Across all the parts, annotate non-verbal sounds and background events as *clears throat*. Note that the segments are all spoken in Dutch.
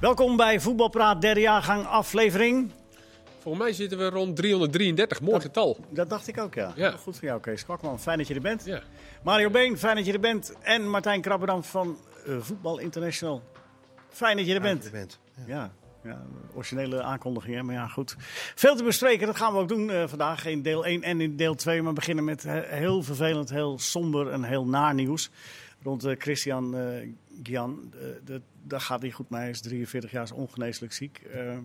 Welkom bij Voetbalpraat, derde jaargang aflevering. Volgens mij zitten we rond 333, mooi getal. Dat dacht ik ook, ja. Ja. Goed voor jou, Kees Kwakman. Fijn dat je er bent. Ja. Mario Been, fijn dat je er bent. En Martijn Krabberdam van eh, Voetbal International. Fijn dat je er bent. Je bent. Ja, ja, originele aankondiging, hè? maar ja, goed. Veel te bespreken, dat gaan we ook doen eh, vandaag in deel 1 en in deel 2. Maar we beginnen met he- heel vervelend, heel somber en heel naar nieuws. Rond eh, Christian eh Gian. Eh, dat- daar gaat niet goed mee, hij is 43 jaar, is ongeneeslijk ziek. Eh,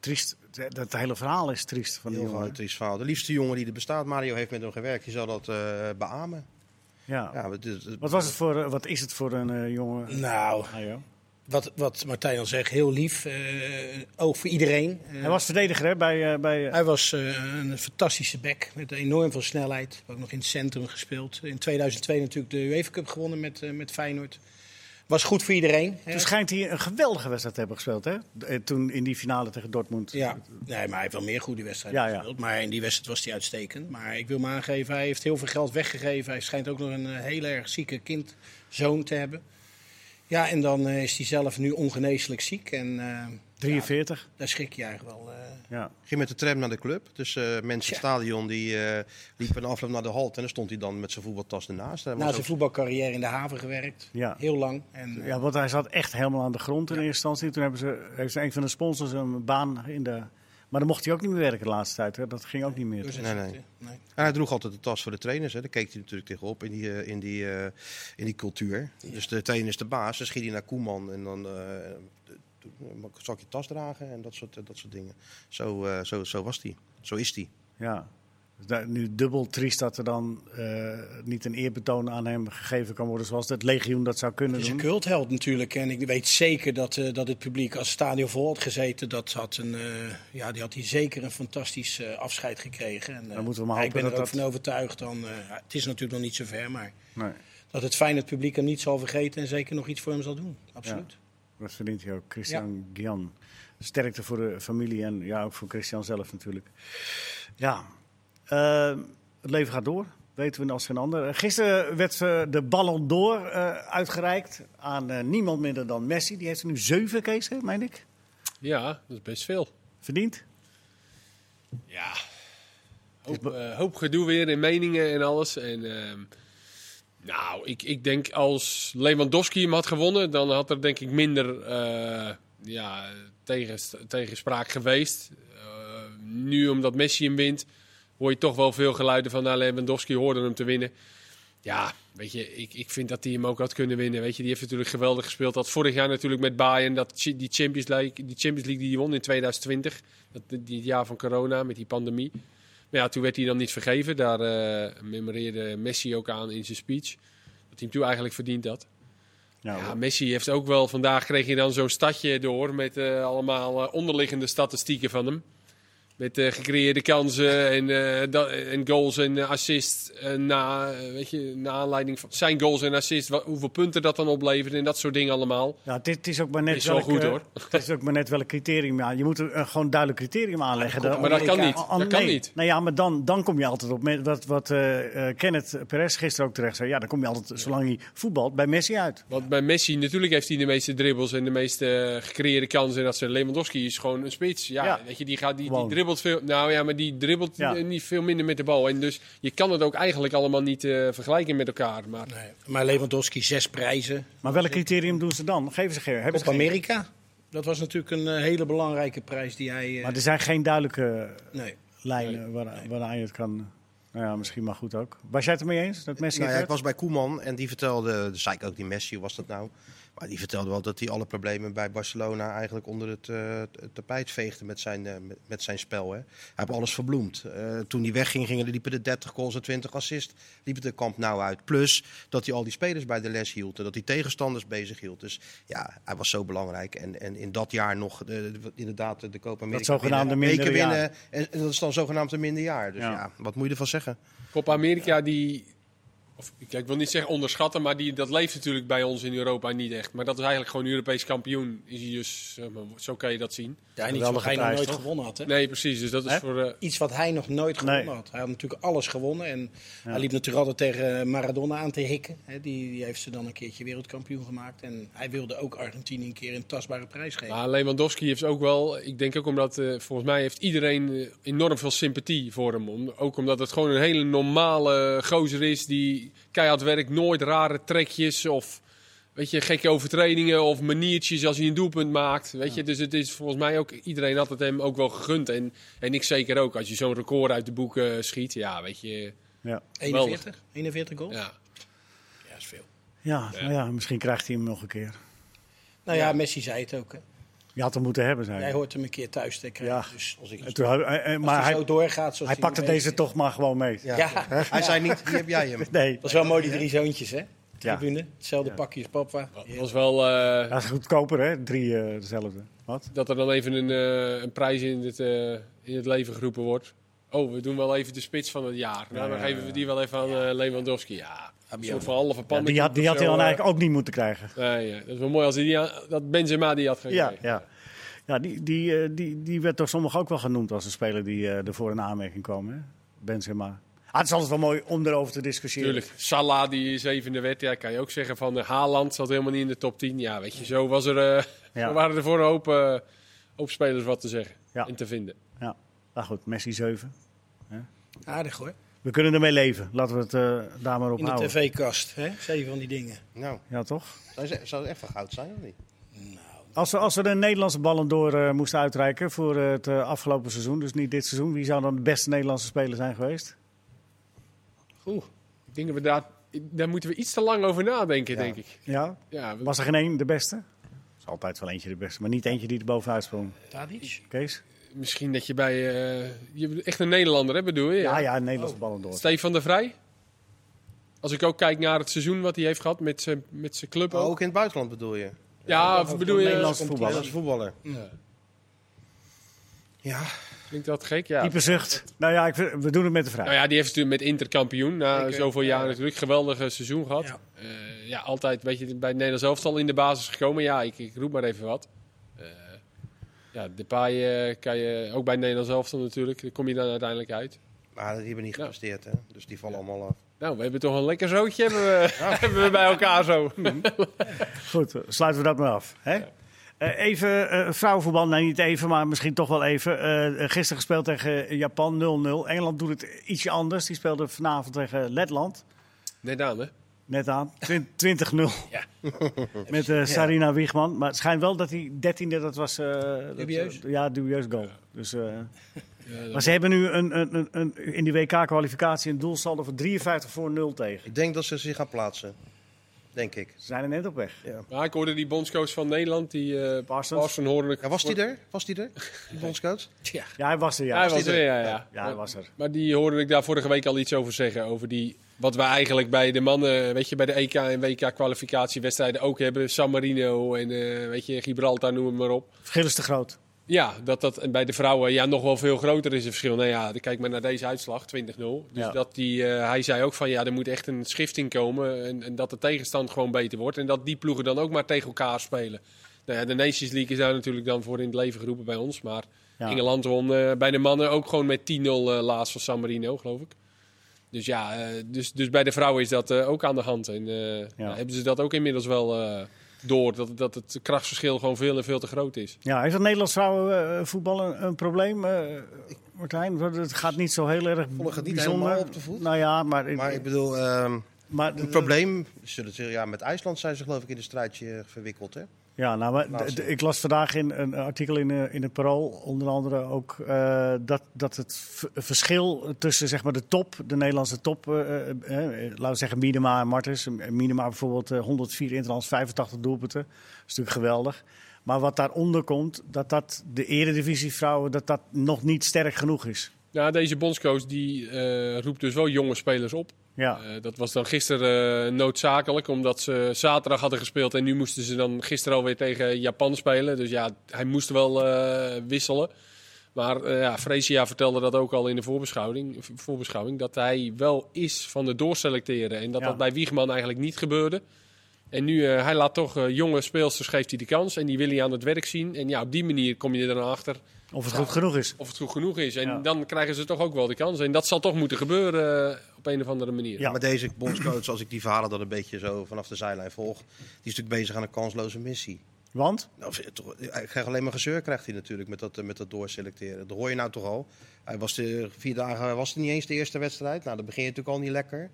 triest, het, het hele verhaal is triest van die Heel jongen. veel triest verhaal. De liefste jongen die er bestaat. Mario heeft met hem gewerkt. Je zal dat beamen. Ja. Ja, het is- het- Wat, was het voor, wat is het voor een jongen? Nou, Ah. Wat, wat Martijn al zegt, heel lief. eh, ook voor iedereen. Eh, Hij was verdediger hè, bij, eh, bij hij was een fantastische back met enorm veel snelheid. Ook nog in het centrum gespeeld. In 2002 natuurlijk de UEFA Cup gewonnen met, met Feyenoord. Was goed voor iedereen. hè. Toen schijnt hij een geweldige wedstrijd te hebben gespeeld, hè? Toen in die finale tegen Dortmund. Ja, nee, maar hij heeft wel meer goede wedstrijden Ja, ja. gespeeld. Maar in die wedstrijd was hij uitstekend. Maar ik wil me aangeven, hij heeft heel veel geld weggegeven. Hij schijnt ook nog een heel erg zieke kindzoon te hebben. Ja, en dan eh, is hij zelf nu ongeneeslijk ziek. En eh, 43. daar schrik je eigenlijk wel. eh, Ja. ging met de tram naar de club. Dus eh mensen in het Ja. stadion die eh, liepen een afloop naar de halt. En dan stond hij dan met zijn voetbaltas ernaast. Na zijn ook- voetbalcarrière in de haven gewerkt. Ja. Heel lang. En, ja, want hij zat echt helemaal aan de grond in eerste instantie. Toen hebben ze, heeft een van de sponsors een baan in de... Maar dan mocht hij ook niet meer werken de laatste tijd. Hè? Dat ging ook niet meer. zijn Nee, nee. ziekte. Nee. Hij droeg altijd de tas voor de trainers. Hè. Daar keek hij natuurlijk tegenop in die, eh, in die, eh, in die cultuur. Dus de trainer is de baas. Dan schiet hij naar Koeman. En dan eh, zal ik je tas dragen en dat soort, dat soort dingen. Zo, eh, zo, zo was hij. Zo is hij. Ja. Dus nu dubbel triest dat er dan eh, niet een eerbetoon aan hem gegeven kan worden... zoals het legioen dat zou kunnen Het is een doen. cultheld natuurlijk. En ik weet zeker dat, eh, dat het publiek als het stadion vol had gezeten. Dat had een, eh, ja, die had hij zeker een fantastisch afscheid gekregen. En, Dan moeten we maar ja, ik ben hopen er dat ook dat- van overtuigd. Dan, ja, het is natuurlijk nog niet zo ver. Maar Nee, dat het fijn het publiek hem niet zal vergeten. En zeker nog iets voor hem zal doen. Absoluut. dat verdient hij ook. Christian Gian. Sterkte voor de familie en ja, ook voor Christian zelf natuurlijk. Ja, het leven gaat door. Weten we als geen ander. Eh, Gisteren werd eh, de Ballon d'Or eh, uitgereikt aan niemand minder dan Messi. Die heeft er nu zeven, Kees, hè, meen ik. Ja, dat is best veel. Verdiend. Ja. Hoop, hoop gedoe weer in meningen en alles. En, ehm, nou, ik, ik denk als Lewandowski hem had gewonnen, dan had er denk ik minder eh, ja, tegen, tegenspraak geweest. Nu, omdat Messi hem wint, hoor je toch wel veel geluiden van nou, Lewandowski hoorde hem te winnen. Ja, weet je, ik, ik vind dat hij hem ook had kunnen winnen. Weet je, die heeft natuurlijk geweldig gespeeld. Dat vorig jaar natuurlijk met Bayern, dat, die, Champions League, die Champions League die hij won in 2020. Dat, die het jaar van corona met die pandemie. Maar ja, toen werd hij dan niet vergeven. Daar eh memoreerde Messi ook aan in zijn speech. Dat hij hem toen eigenlijk verdiend had. Ja, Ja, Messi heeft ook wel... Vandaag kreeg je dan zo'n stadje door met eh, allemaal eh, onderliggende statistieken van hem. Met eh, gecreëerde kansen en, eh, en goals en eh, assists. na, weet je, na aanleiding van zijn goals en assists, hoeveel punten dat dan oplevert en dat soort dingen allemaal. Ja, dit is ook maar net Is wel goed, hoor. *laughs* Het is ook maar net welk criterium. Ja, je moet er gewoon duidelijk criterium aanleggen. Ja, Maar dat kan niet. Dat kan nee. niet. Nou ja, maar dan, dan kom je altijd op met wat, wat Kenneth Perez gisteren ook terecht zei. Ja, dan kom je altijd, zolang hij voetbalt, bij Messi uit. Want bij Messi, natuurlijk heeft hij de meeste dribbles en de meeste gecreëerde kansen. En dat ze Lewandowski is gewoon een spits. Ja, Ja. weet je, die, gaat, die, die. Dribbelt veel. Nou ja, maar die dribbelt Ja. niet veel minder met de bal. En dus je kan het ook eigenlijk allemaal niet eh, vergelijken met elkaar. Maar Nee. Maar Lewandowski zes prijzen. Maar welk criterium doen ze dan? Geven ze geen. Hebben Op ze geen- Amerika. Dat was natuurlijk een eh, hele belangrijke prijs die hij... eh, Maar er zijn geen duidelijke nee. lijnen waar, waaraan je het kan. Nou ja, misschien maar goed ook. Was jij het ermee eens dat Messi Nou ja, het ik was bij Koeman en die vertelde, dus zei ik ook die Messi, hoe was dat nou? Maar die vertelde wel dat hij alle problemen bij Barcelona eigenlijk onder het, eh, het tapijt veegde met zijn, eh, met, zijn spel. Hè. Hij heeft alles verbloemd. Eh, toen hij wegging, gingen, liepen de 30 goals en 20 assists liepen de kamp nou uit. Plus dat hij al die spelers bij de les hield en dat hij tegenstanders bezig hield. Dus ja, hij was zo belangrijk. En, en in dat jaar nog inderdaad de Copa America zogenaamde winnen, en dat is dan zogenaamd een minder jaar. Dus Ja. ja. wat moet je ervan zeggen? Copa America, die of, ik, ik wil niet zeggen onderschatten, maar die, dat leeft natuurlijk bij ons in Europa niet echt. Maar dat is eigenlijk gewoon Europees kampioen. Is hij dus, zo kan je dat zien. Ja, en iets wat hij nog nooit toch? gewonnen had. Hè? Nee, precies. Dus dat is voor. eh, Iets wat hij nog nooit Nee. gewonnen had. Hij had natuurlijk alles gewonnen. En hij liep natuurlijk altijd tegen Maradona aan te hikken. Hè? Die, die heeft ze dan een keertje wereldkampioen gemaakt. En hij wilde ook Argentinië een keer een tastbare prijs geven. Maar Lewandowski heeft ook wel, ik denk ook omdat, eh, volgens mij heeft iedereen eh, enorm veel sympathie voor hem. Om, ook omdat het gewoon een hele normale gozer is die keihard werkt, nooit rare trekjes of weet je, gekke overtredingen of maniertjes als hij een doelpunt maakt. Weet je, dus het is volgens mij ook, iedereen had het hem ook wel gegund. En, en ik zeker ook, als je zo'n record uit de boeken schiet, ja, weet je, Ja, 41? 41 goals? ja. Ja, dat is veel. ja, nou ja, misschien krijgt hij hem nog een keer. Nou ja, Messi zei het ook. Hè. Je had hem moeten hebben, zei Jij hij. hoort hem een keer thuis te krijgen. Ja. Dus als ik, En toen, als maar hij zo hij, doorgaat zoals hij pakte nu deze toch maar gewoon mee. Ja. Ja. Hij zei niet, hier heb jij hem. *laughs* Nee, Dat is wel mooi, die drie zoontjes, hè? Ja. Tribune. Hetzelfde Ja. pakje als papa. Dat was wel... eh, dat is goedkoper hè, drie eh, dezelfde. Wat? dat er dan even een, eh, een prijs in het, eh, in het leven geroepen wordt. Oh, we doen wel even de spits van het jaar. Nou, Ja, dan ja, geven we die wel even aan Lewandowski. Ja, een soort van halve Ja, pan. die had, die had hij dan eigenlijk ook niet moeten krijgen. Nee, ja, dat is wel mooi als hij die dat Benzema die had gekregen. Ja, ja. ja die, die, eh, die, die werd door sommigen ook wel genoemd als een speler die eh ervoor in aanmerking kwam. Hè? Benzema. Ah, het is altijd wel mooi om erover te discussiëren. Tuurlijk. Salah die zevende werd, ja, kan je ook zeggen van Haaland zat helemaal niet in de top 10. Ja, weet je, zo, was er, eh, Ja. *laughs* waren er voor een hoop, eh, hoop spelers wat te zeggen Ja. en te vinden. Ja. Nou goed, Messi 7. Aardig hoor. We kunnen ermee leven. Laten we het eh, daar maar op In de houden. tv-kast. hè? Zeven van die dingen. Nou, Ja, toch? zou het echt van goud zijn of niet? Als we, als we de Nederlandse ballen door eh, moesten uitreiken voor eh, het eh, afgelopen seizoen, dus niet dit seizoen, wie zou dan de beste Nederlandse speler zijn geweest? Oeh, ik denk dat we daar, daar moeten we iets te lang over nadenken, Ja. denk ik. Ja? Ja, we- Was er geen één de beste? Er is altijd wel eentje de beste, maar niet eentje die er bovenuit sprong. Tadic? Kees? Misschien dat je bij... eh, je bent echt een Nederlander, hè, bedoel je? Ja, ja, Nederlandse ballen door. Stefan de Vrij? Als ik ook kijk naar het seizoen wat hij heeft gehad met zijn, met zijn club Oh, ook. ook in het buitenland bedoel je? Ja, of bedoel je... Nederlandse voetballer. Nederlandse voetballer. Ja. Ja, Klinkt dat gek? Ja. Diepe zucht. Nou ja, ik, we doen het met de vraag. Nou ja, die heeft natuurlijk met Inter kampioen na Zeker. zoveel Ja. jaar natuurlijk. Geweldig eh, seizoen gehad. Ja. Ja. ja, altijd een beetje bij het Nederlands elftal in de basis gekomen. Ja, ik, ik roep maar even wat. Ja, Depay eh kan je ook bij het Nederlands elftal natuurlijk. Daar kom je dan uiteindelijk uit. maar die hebben niet Ja. gepresteerd, hè? Dus die vallen allemaal af. Nou, we hebben toch een lekker zootje hebben we, *laughs* hebben we bij elkaar zo. *laughs* Goed, eh, sluiten we dat maar af. Hè? Eh, even eh, vrouwenvoetbal, nee niet even, maar misschien toch wel even. Eh, gisteren gespeeld tegen Japan 0-0. Engeland doet het ietsje anders. Die speelde vanavond tegen Letland. Aan, hè? Net aan. Twin- 20-0. Ja. *laughs* Met eh, Sarina Wiegman. Maar het schijnt wel dat die 13e, dat was... eh, dat- Dubieus? ja, dubieus goal. Dus, eh, Ja, maar ze hebben nu een, een, een, een, in die WK-kwalificatie een doelsaldo van 53 voor 0 tegen. Ik denk dat ze zich gaan plaatsen. Denk ik. Ze zijn er net op weg. Maar ik hoorde die bondscoach van Nederland, die eh Parsons. Hoorde ik. Ja, was die er? Was die er? Die bondscoach? *laughs* Ja. Ja, hij was er, ja. Hij was er, er? ja, ja. Ja, hij was er. Maar die hoorde ik daar vorige week al iets over zeggen. Over die, wat we eigenlijk bij de mannen, weet je, bij de EK en WK kwalificatiewedstrijden ook hebben. San Marino en eh, weet je, Gibraltar, noem het maar op. Verschil is te groot. Ja, dat dat en bij de vrouwen ja, nog wel veel groter is het verschil. Nou ja, kijk maar naar deze uitslag, 20-0. Dus Ja. dat die, eh, hij zei ook van ja, er moet echt een schifting komen. En, en dat de tegenstand gewoon beter wordt. En dat die ploegen dan ook maar tegen elkaar spelen. Nou ja, de Nations League is daar natuurlijk dan voor in het leven geroepen bij ons. Maar Ja. Engeland won eh, bij de mannen ook gewoon met 10-0 eh, laatst van San Marino, geloof ik. Dus ja, eh, dus, dus bij de vrouwen is dat eh, ook aan de hand. En eh, nou, hebben ze dat ook inmiddels wel eh, door. Dat, dat het krachtsverschil gewoon veel en veel te groot is. Ja, heeft het Nederlands vrouwenvoetbal een, een probleem, eh, Martijn? Het gaat niet zo heel erg Volg het niet bijzonder. helemaal op de voet. Nou ja, maar... Maar ik bedoel, ehm, maar een probleem. Zullen ze, ja, met IJsland zijn ze geloof ik in een strijdje verwikkeld, hè? Ja, nou, maar ik las vandaag in een artikel in, eh, in het Parool, onder andere ook, eh, dat, dat het verschil tussen zeg maar, de top, de Nederlandse top, eh, laten we zeggen Minima en Martens. Minima bijvoorbeeld eh, 104 interlands, 85 doelpunten. Dat is natuurlijk geweldig. Maar wat daaronder komt, dat dat de eredivisie vrouwen, dat dat nog niet sterk genoeg is. Ja, deze bondscoach die eh, roept dus wel jonge spelers op. Ja, Eh, dat was dan gisteren eh, noodzakelijk, omdat ze zaterdag hadden gespeeld. En nu moesten ze dan gisteren alweer tegen Japan spelen. Dus ja, hij moest wel eh, wisselen. Maar ja, Fresia vertelde dat ook al in de voorbeschouwing, voorbeschouwing. Dat hij wel is van het doorselecteren. En dat Ja. dat bij Wiegman eigenlijk niet gebeurde. En nu, hij laat toch jonge speelsters, geeft hij de kans. En die wil hij aan het werk zien. En ja, op die manier kom je er dan achter Of het goed genoeg is. of het goed genoeg is. En Ja. dan krijgen ze toch ook wel de kans. En dat zal toch moeten gebeuren op een of andere manier. Ja. Maar deze bondscoach, als ik die verhalen dan een beetje zo vanaf de zijlijn volg, die is natuurlijk bezig aan een kansloze missie. Want? Nou, of- toch, hij krijgt alleen maar gezeur krijgt hij natuurlijk met dat, eh, met dat doorselecteren. Dat hoor je nou toch al. Hij was de vier dagen was het niet eens de eerste wedstrijd. Nou, dan begin je natuurlijk al niet lekker.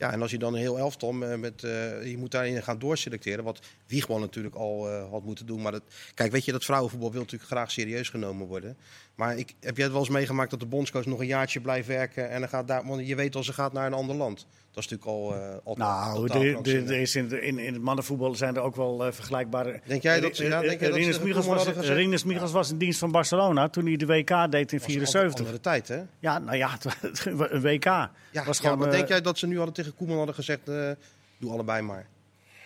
Ja, en als je dan een heel elftal eh, met, eh, je moet daarin gaan doorselecteren, wat Wiegman natuurlijk al eh, had moeten doen. Maar dat, kijk, weet je, dat vrouwenvoetbal wil natuurlijk graag serieus genomen worden. Maar ik, heb jij het wel eens meegemaakt dat de bondscoach nog een jaartje blijft werken en dan gaat daar, want je weet al, ze gaat naar een ander land. Dat is natuurlijk al, eh al Nou, de, de, er is in, de- in, in het mannenvoetbal zijn er ook wel eh, vergelijkbare... Denk jij dat- ja, denk jij dat Rinus Michels was? Rinus Michels was in dienst van Barcelona toen hij de WK deed in was een 74. andere tijd, hè? Ja, nou ja, *laughs* een WK. Ja, was ja, gewoon, maar eh, denk jij dat ze nu hadden tegen Koeman hadden gezegd, eh, doe allebei maar.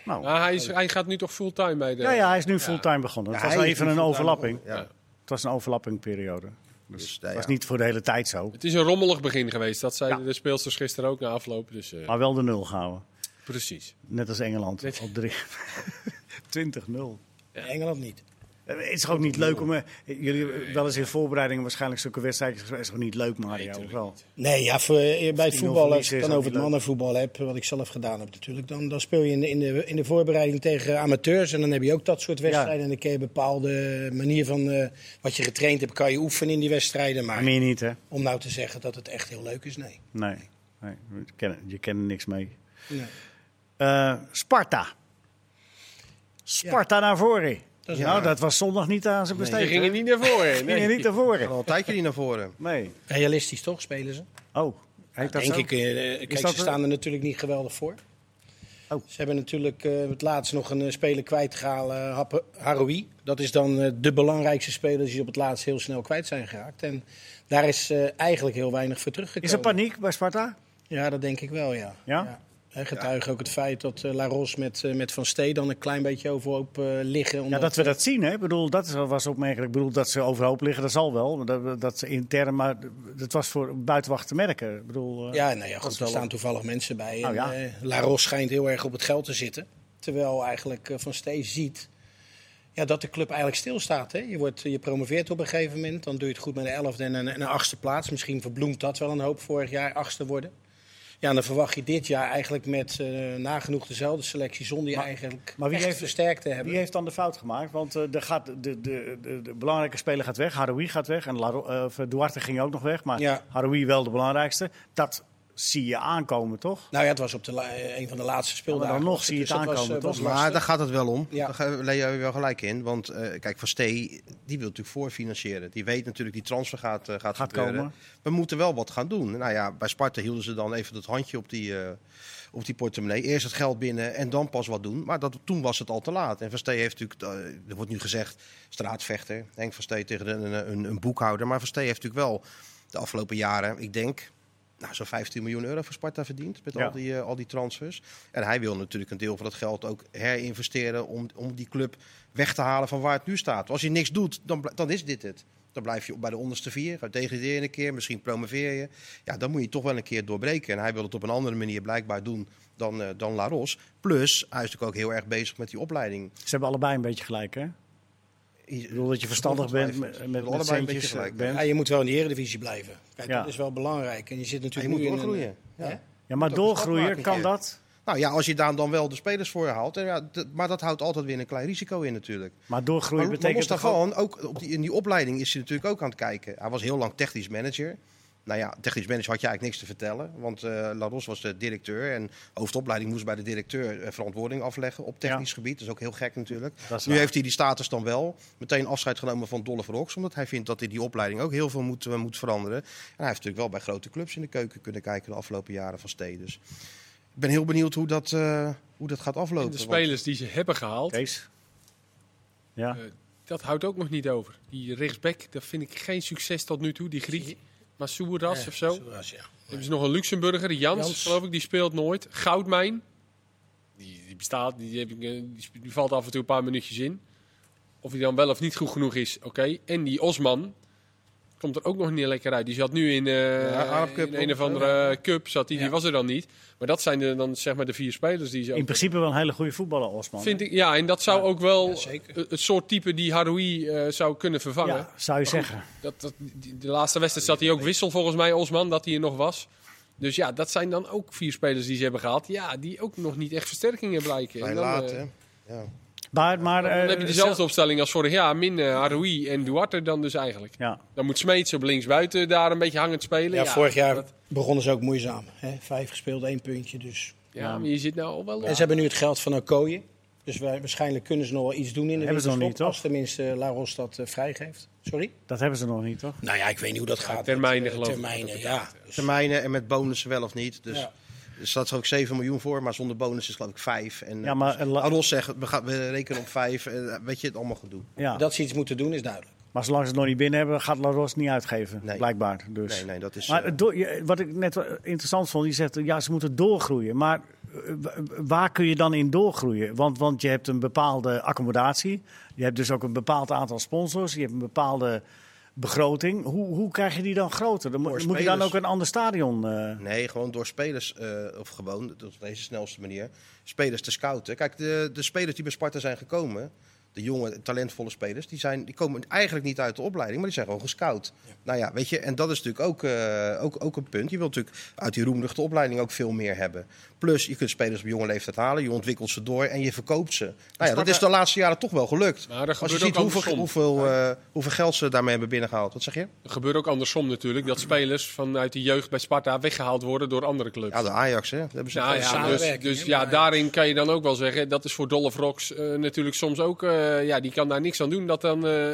Nou, Maar hij, is, hij gaat nu toch fulltime bij de... ja, ja, hij is nu fulltime begonnen. Ja, het was even een overlapping. Ja. Het was een overlappingperiode. Dus Dus, het nou was niet voor de hele tijd zo. Het is een rommelig begin geweest. Dat zeiden Ja. de speelsters gisteren ook na afloop. Dus eh, Maar wel de nul gehouden. precies. Net als Engeland. Net- Op drie. *laughs* 20-0. Engeland niet. Eh, Het is toch ook niet leuk om... eh, Jullie hebben wel eens in voorbereidingen waarschijnlijk zulke wedstrijdjes gespeeld. Het is toch niet leuk, Mario? wel? Nee, ja, voor, eh, bij het 10-0 voetbal, als ik dan over het mannenvoetbal heb, wat ik zelf gedaan heb natuurlijk, dan, dan speel je in de, in, de, in de voorbereiding tegen amateurs en dan heb je ook dat soort wedstrijden. En dan kun je een bepaalde manier van eh, wat je getraind hebt, kan je oefenen in die wedstrijden. Maar Meer niet, hè? om nou te zeggen dat het echt heel leuk is, nee. Nee. nee. Je, kent, je kent er niks mee. nee. Eh, Sparta. Sparta naar voren. Dat nou, waar. dat was zondag niet aan zijn Ze besteed. gingen hè? niet naar voren. Gingen Nee. niet naar voren. Al een tijdje niet naar voren. Nee. Realistisch toch, spelen ze? Oh, Denk zo? ik. eh, kijk, dat ze staan er natuurlijk niet geweldig voor. Oh. Ze hebben natuurlijk eh, het laatst nog een eh, speler kwijtgehaald, uh, Haroui. Dat is dan eh, de belangrijkste speler die ze op het laatst heel snel kwijt zijn geraakt. En daar is eh, eigenlijk heel weinig voor teruggekomen. Is er paniek bij Sparta? Ja, dat denk ik wel, ja. Ja? Hè, getuige ook het feit dat eh, La Ros met, eh, met Van Stee dan een klein beetje overhoop eh, liggen. Ja, dat we dat zien, hè? Ik bedoel, dat was opmerkelijk. Ik bedoel, dat ze overhoop liggen, dat zal wel. Dat, dat intern, maar dat was voor buitenwacht te merken. Ik bedoel, eh, Ja, nou ja, goed, er staan toevallig mensen bij. Nou en, ja. eh, La Ros schijnt heel erg op het geld te zitten. Terwijl eigenlijk eh, Van Stee ziet ja, dat de club eigenlijk stilstaat. Hè? Je, wordt, je promoveert op een gegeven moment. Dan doe je het goed met een elfde en een, en een achtste plaats. Misschien verbloemt dat wel een hoop vorig jaar achtste worden. Ja, dan verwacht je dit jaar eigenlijk met eh, nagenoeg dezelfde selectie... zonder je Maar- eigenlijk maar wie heeft- versterkt te hebben. Wie heeft dan de fout gemaakt? Want eh, er gaat, de, de, de, de belangrijke speler gaat weg. Haroui gaat weg. En Laro, eh, Duarte ging ook nog weg. Maar Ja. Haroui wel de belangrijkste. Dat zie je aankomen, toch? Nou ja, het was op de la- eh, een van de laatste speeldagen. maar dan nog was zie je het dus dat was, aankomen, eh, was toch? Maar lastig. daar gaat het wel om. Ja. Daar je wel gelijk in. Want eh, kijk, Van Stee, die wil natuurlijk voorfinancieren. Die weet natuurlijk, die transfer gaat, gaat, komen. We moeten wel wat gaan doen. Nou ja, bij Sparta hielden ze dan even het handje op die, eh, op die portemonnee. Eerst het geld binnen en dan pas wat doen. Maar dat, toen was het al te laat. En Van Stee heeft natuurlijk, er wordt nu gezegd, straatvechter. Henk Van Stee tegen een, een, een boekhouder. Maar Van Stee heeft natuurlijk wel de afgelopen jaren, ik denk, nou, zo'n 15 miljoen euro voor Sparta verdiend. Met Ja. al, die, eh, al die transfers. En hij wil natuurlijk een deel van dat geld ook herinvesteren om, om die club weg te halen van waar het nu staat. Als je niks doet, dan, dan is dit het. Dan blijf je bij de onderste vier, ga degradeer je een keer, misschien promoveer je. Ja, dan moet je toch wel een keer doorbreken. En hij wil het op een andere manier blijkbaar doen dan, eh, dan La Ros. Plus, hij is natuurlijk ook heel erg bezig met die opleiding. Ze hebben allebei een beetje gelijk, hè? Ik bedoel dat je verstandig bent met, met, met allebei een beetje centjes, gelijk. bent. Ja, je moet wel in de Eredivisie blijven. Kijk, Ja. dat is wel belangrijk. En je zit Maar je natuurlijk moet nu in een- doorgroeien. Ja. Ja, maar doorgroeien, kan dat? Nou ja, als je daar dan wel de spelers voor haalt. en Ja, maar dat houdt altijd weer een klein risico in natuurlijk. Maar doorgroeien Maar, maar betekent daarvan, ook op die, in die opleiding is hij natuurlijk ook aan het kijken. Hij was heel lang technisch manager. Nou ja, technisch manager had je eigenlijk niks te vertellen. Want eh La Ros was de directeur. En hoofdopleiding moest bij de directeur eh, verantwoording afleggen op technisch gebied. Dat is ook heel gek natuurlijk. Nu waar. heeft hij die status dan wel. Meteen afscheid genomen van Dolle Rox. Omdat hij vindt dat in die opleiding ook heel veel moet, eh, moet veranderen. En hij heeft natuurlijk wel bij grote clubs in de keuken kunnen kijken de afgelopen jaren van Stee. Dus ik ben heel benieuwd hoe dat, eh, hoe dat gaat aflopen. En de Want- spelers die ze hebben gehaald, Kees? Ja. eh, dat houdt ook nog niet over. Die rechtsback, dat vind ik geen succes tot nu toe. Die Griek, Masouras Ja, of zo. Soeras, ja. hebben ze nog een Luxemburger, Jans, Jans. geloof ik, die speelt nooit. Goudmijn, die, die bestaat, die, heb ik, eh, die valt af en toe een paar minuutjes in. Of hij dan wel of niet goed genoeg is, oké. En die Osman, komt er ook nog niet lekker uit. Die zat nu in, eh, Ja, in een of andere cup, zat die, die was er dan niet. Maar dat zijn de, dan zeg maar de vier spelers die ze In principe wel een hele goede voetballer, Osman. Vind ik, ja, en dat zou ook wel het soort type die Haroui eh, zou kunnen vervangen. ja, zou je zeggen. Dat, dat, die- de laatste wedstrijd zat hij ook wissel volgens mij, Osman, dat hij er nog was. Dus ja, dat zijn dan ook vier spelers die ze hebben gehaald. Ja, die ook nog niet echt versterkingen blijken. Dan, laat, eh, hè? Ja. Maar, maar, dan eh, heb je dezelfde opstelling als vorig jaar. Min uh, Haroui en Duarte dan dus eigenlijk. Ja. Dan moet Smeets op linksbuiten daar een beetje hangend spelen. Ja, vorig jaar dat- begonnen ze ook moeizaam. Hè? Vijf gespeeld, één puntje. Dus. ja, maar je zit nou al wel... En ze hebben nu het geld van Okoye. Dus wij, waarschijnlijk kunnen ze nog wel iets doen in de Hebben ze nog winterstop, Als tenminste uh, Laros dat uh, vrijgeeft. Sorry? Dat hebben ze nog niet, toch? Nou ja, ik weet niet hoe dat gaat. termijnen geloof ik. Termijnen, ja. Dus, Termijnen en met bonussen wel of niet. Dus Ja. Er staat geloof ik 7 miljoen voor, maar zonder bonus is geloof ik 5. En, Ja, maar, dus eh, la- Aros zegt, we, gaan, we rekenen op 5. En, weet je, het allemaal goed doen. Ja. Dat ze iets moeten doen is duidelijk. Maar zolang ze het nog niet binnen hebben, gaat La Ros niet uitgeven. Nee. Blijkbaar. Dus. Nee, nee, dat is... Maar eh, wat ik net interessant vond, je zegt ja, ze moeten doorgroeien. Maar eh, wa- waar kun je dan in doorgroeien? Want, want je hebt een bepaalde accommodatie. Je hebt dus ook een bepaald aantal sponsors. Je hebt een bepaalde begroting. Hoe, hoe krijg je die dan groter? Dan moet je dan ook een ander stadion. eh, Nee, gewoon door spelers, eh, of gewoon, dat is deze snelste manier, spelers te scouten. Kijk, de, de spelers die bij Sparta zijn gekomen, de jonge, talentvolle spelers, die, zijn, die komen eigenlijk niet uit de opleiding, maar die zijn gewoon gescout. Nou ja, weet je, en dat is natuurlijk ook, eh, ook, ook een punt. Je wilt natuurlijk uit die roemruchte opleiding ook veel meer hebben. Plus, je kunt spelers op jonge leeftijd halen, je ontwikkelt ze door en je verkoopt ze. Nou ja, dat is de laatste jaren toch wel gelukt. Maar er Als je ziet hoeveel, hoeveel, eh, hoeveel geld ze daarmee hebben binnengehaald. Wat zeg je? Er gebeurt ook andersom natuurlijk. Dat spelers vanuit de jeugd bij Sparta weggehaald worden door andere clubs. Ja, de Ajax, hè. Dat hebben ze Nou ja, dus, dus ja, daarin kan je dan ook wel zeggen, dat is voor Dolph Rocks eh, natuurlijk soms ook, eh, ja, die kan daar niks aan doen dat dan eh,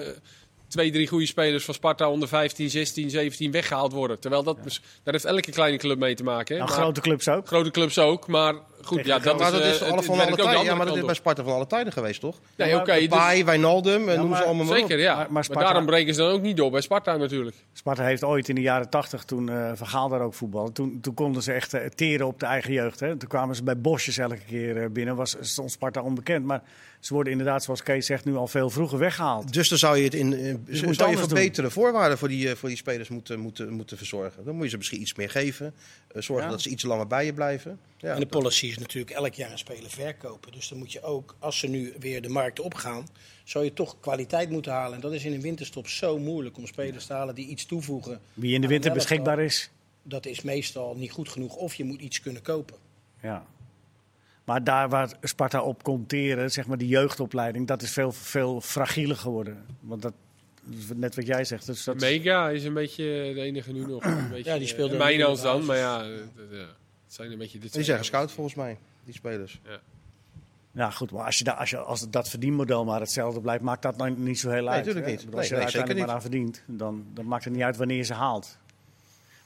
twee, drie goede spelers van Sparta onder 15, 16, 17 weggehaald worden. Terwijl dat, daar heeft elke kleine club mee te maken. Hè? nou, Maar- grote clubs ook. grote clubs ook, maar goed, Tegen ja, dat maar is, dat eh, is het- alle van alle tijden. Ja, maar dat is kant bij. Sparta van alle tijden geweest, toch? Nee, oké, dus- Pai, Wijnaldum, en noem maar- ze allemaal maar zeker, ja. Maar- maar Maar, Sparta- daarom breken ze dan ook niet door bij Sparta natuurlijk. Sparta heeft ooit in de jaren tachtig, toen eh Van Gaal daar ook voetbalde, toen, toen konden ze echt eh, teren op de eigen jeugd. Hè. Toen kwamen ze bij Bosjes elke keer eh, binnen, was, stond Sparta onbekend. Maar ze worden inderdaad, zoals Kees zegt, nu al veel vroeger weggehaald. Dus dan zou je het in, eh, moet zou je verbeterde voorwaarden voor die, eh, voor die spelers moeten, moeten, moeten verzorgen. Dan moet je ze misschien iets meer geven. eh, zorgen Ja. dat ze iets langer bij je blijven. Ja, en de policy is natuurlijk elk jaar een speler verkopen. Dus dan moet je ook, als ze nu weer de markt opgaan, zou je toch kwaliteit moeten halen. En dat is in een winterstop zo moeilijk om spelers te halen die iets toevoegen. Wie in de winter beschikbaar is. Dat is meestal niet goed genoeg. Of je moet iets kunnen kopen. Ja. Maar daar waar Sparta op komt teren, zeg maar die jeugdopleiding, dat is veel, veel fragieler geworden. Want dat, net wat jij zegt. Dus dat is- Mega is een beetje de enige nu nog. Een beetje, Ja, die speelde eh, in de dan, maar ja, dat- ja, het zijn een beetje de Die zijn gescout volgens mij, die spelers. Ja, goed, maar als, je da, als, je, als dat verdienmodel maar hetzelfde blijft, maakt dat nou niet zo heel uit. natuurlijk hè? niet. Bedoel, als je Nee, er nee, uiteindelijk zeker maar aan verdient, dan, dan maakt het niet uit wanneer je ze haalt.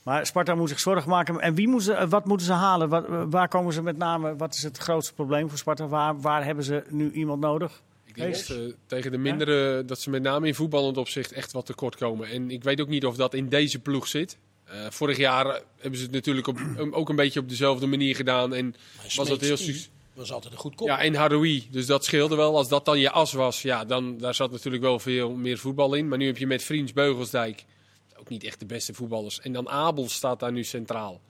Maar Sparta moet zich zorgen maken. En wie moet ze, eh, wat moeten ze halen? Wat, waar komen ze met name? Wat is het grootste probleem voor Sparta? Waar, waar hebben ze nu iemand nodig? Ik denk dat ze tegen de mindere, dat ze met name in voetballend opzicht echt wat tekort komen. En ik weet ook niet of dat in deze ploeg zit. Eh, vorig jaar hebben ze het natuurlijk op, *clears throat* ook een beetje op dezelfde manier gedaan. En was dat heel succes. was altijd een goed kop. Ja, en Haroui. Dus dat scheelde wel. Als dat dan je as was, ja, dan daar zat natuurlijk wel veel meer voetbal in. Maar nu heb je met Vriends Beugelsdijk ook niet echt de beste voetballers. En dan Abel staat daar nu centraal.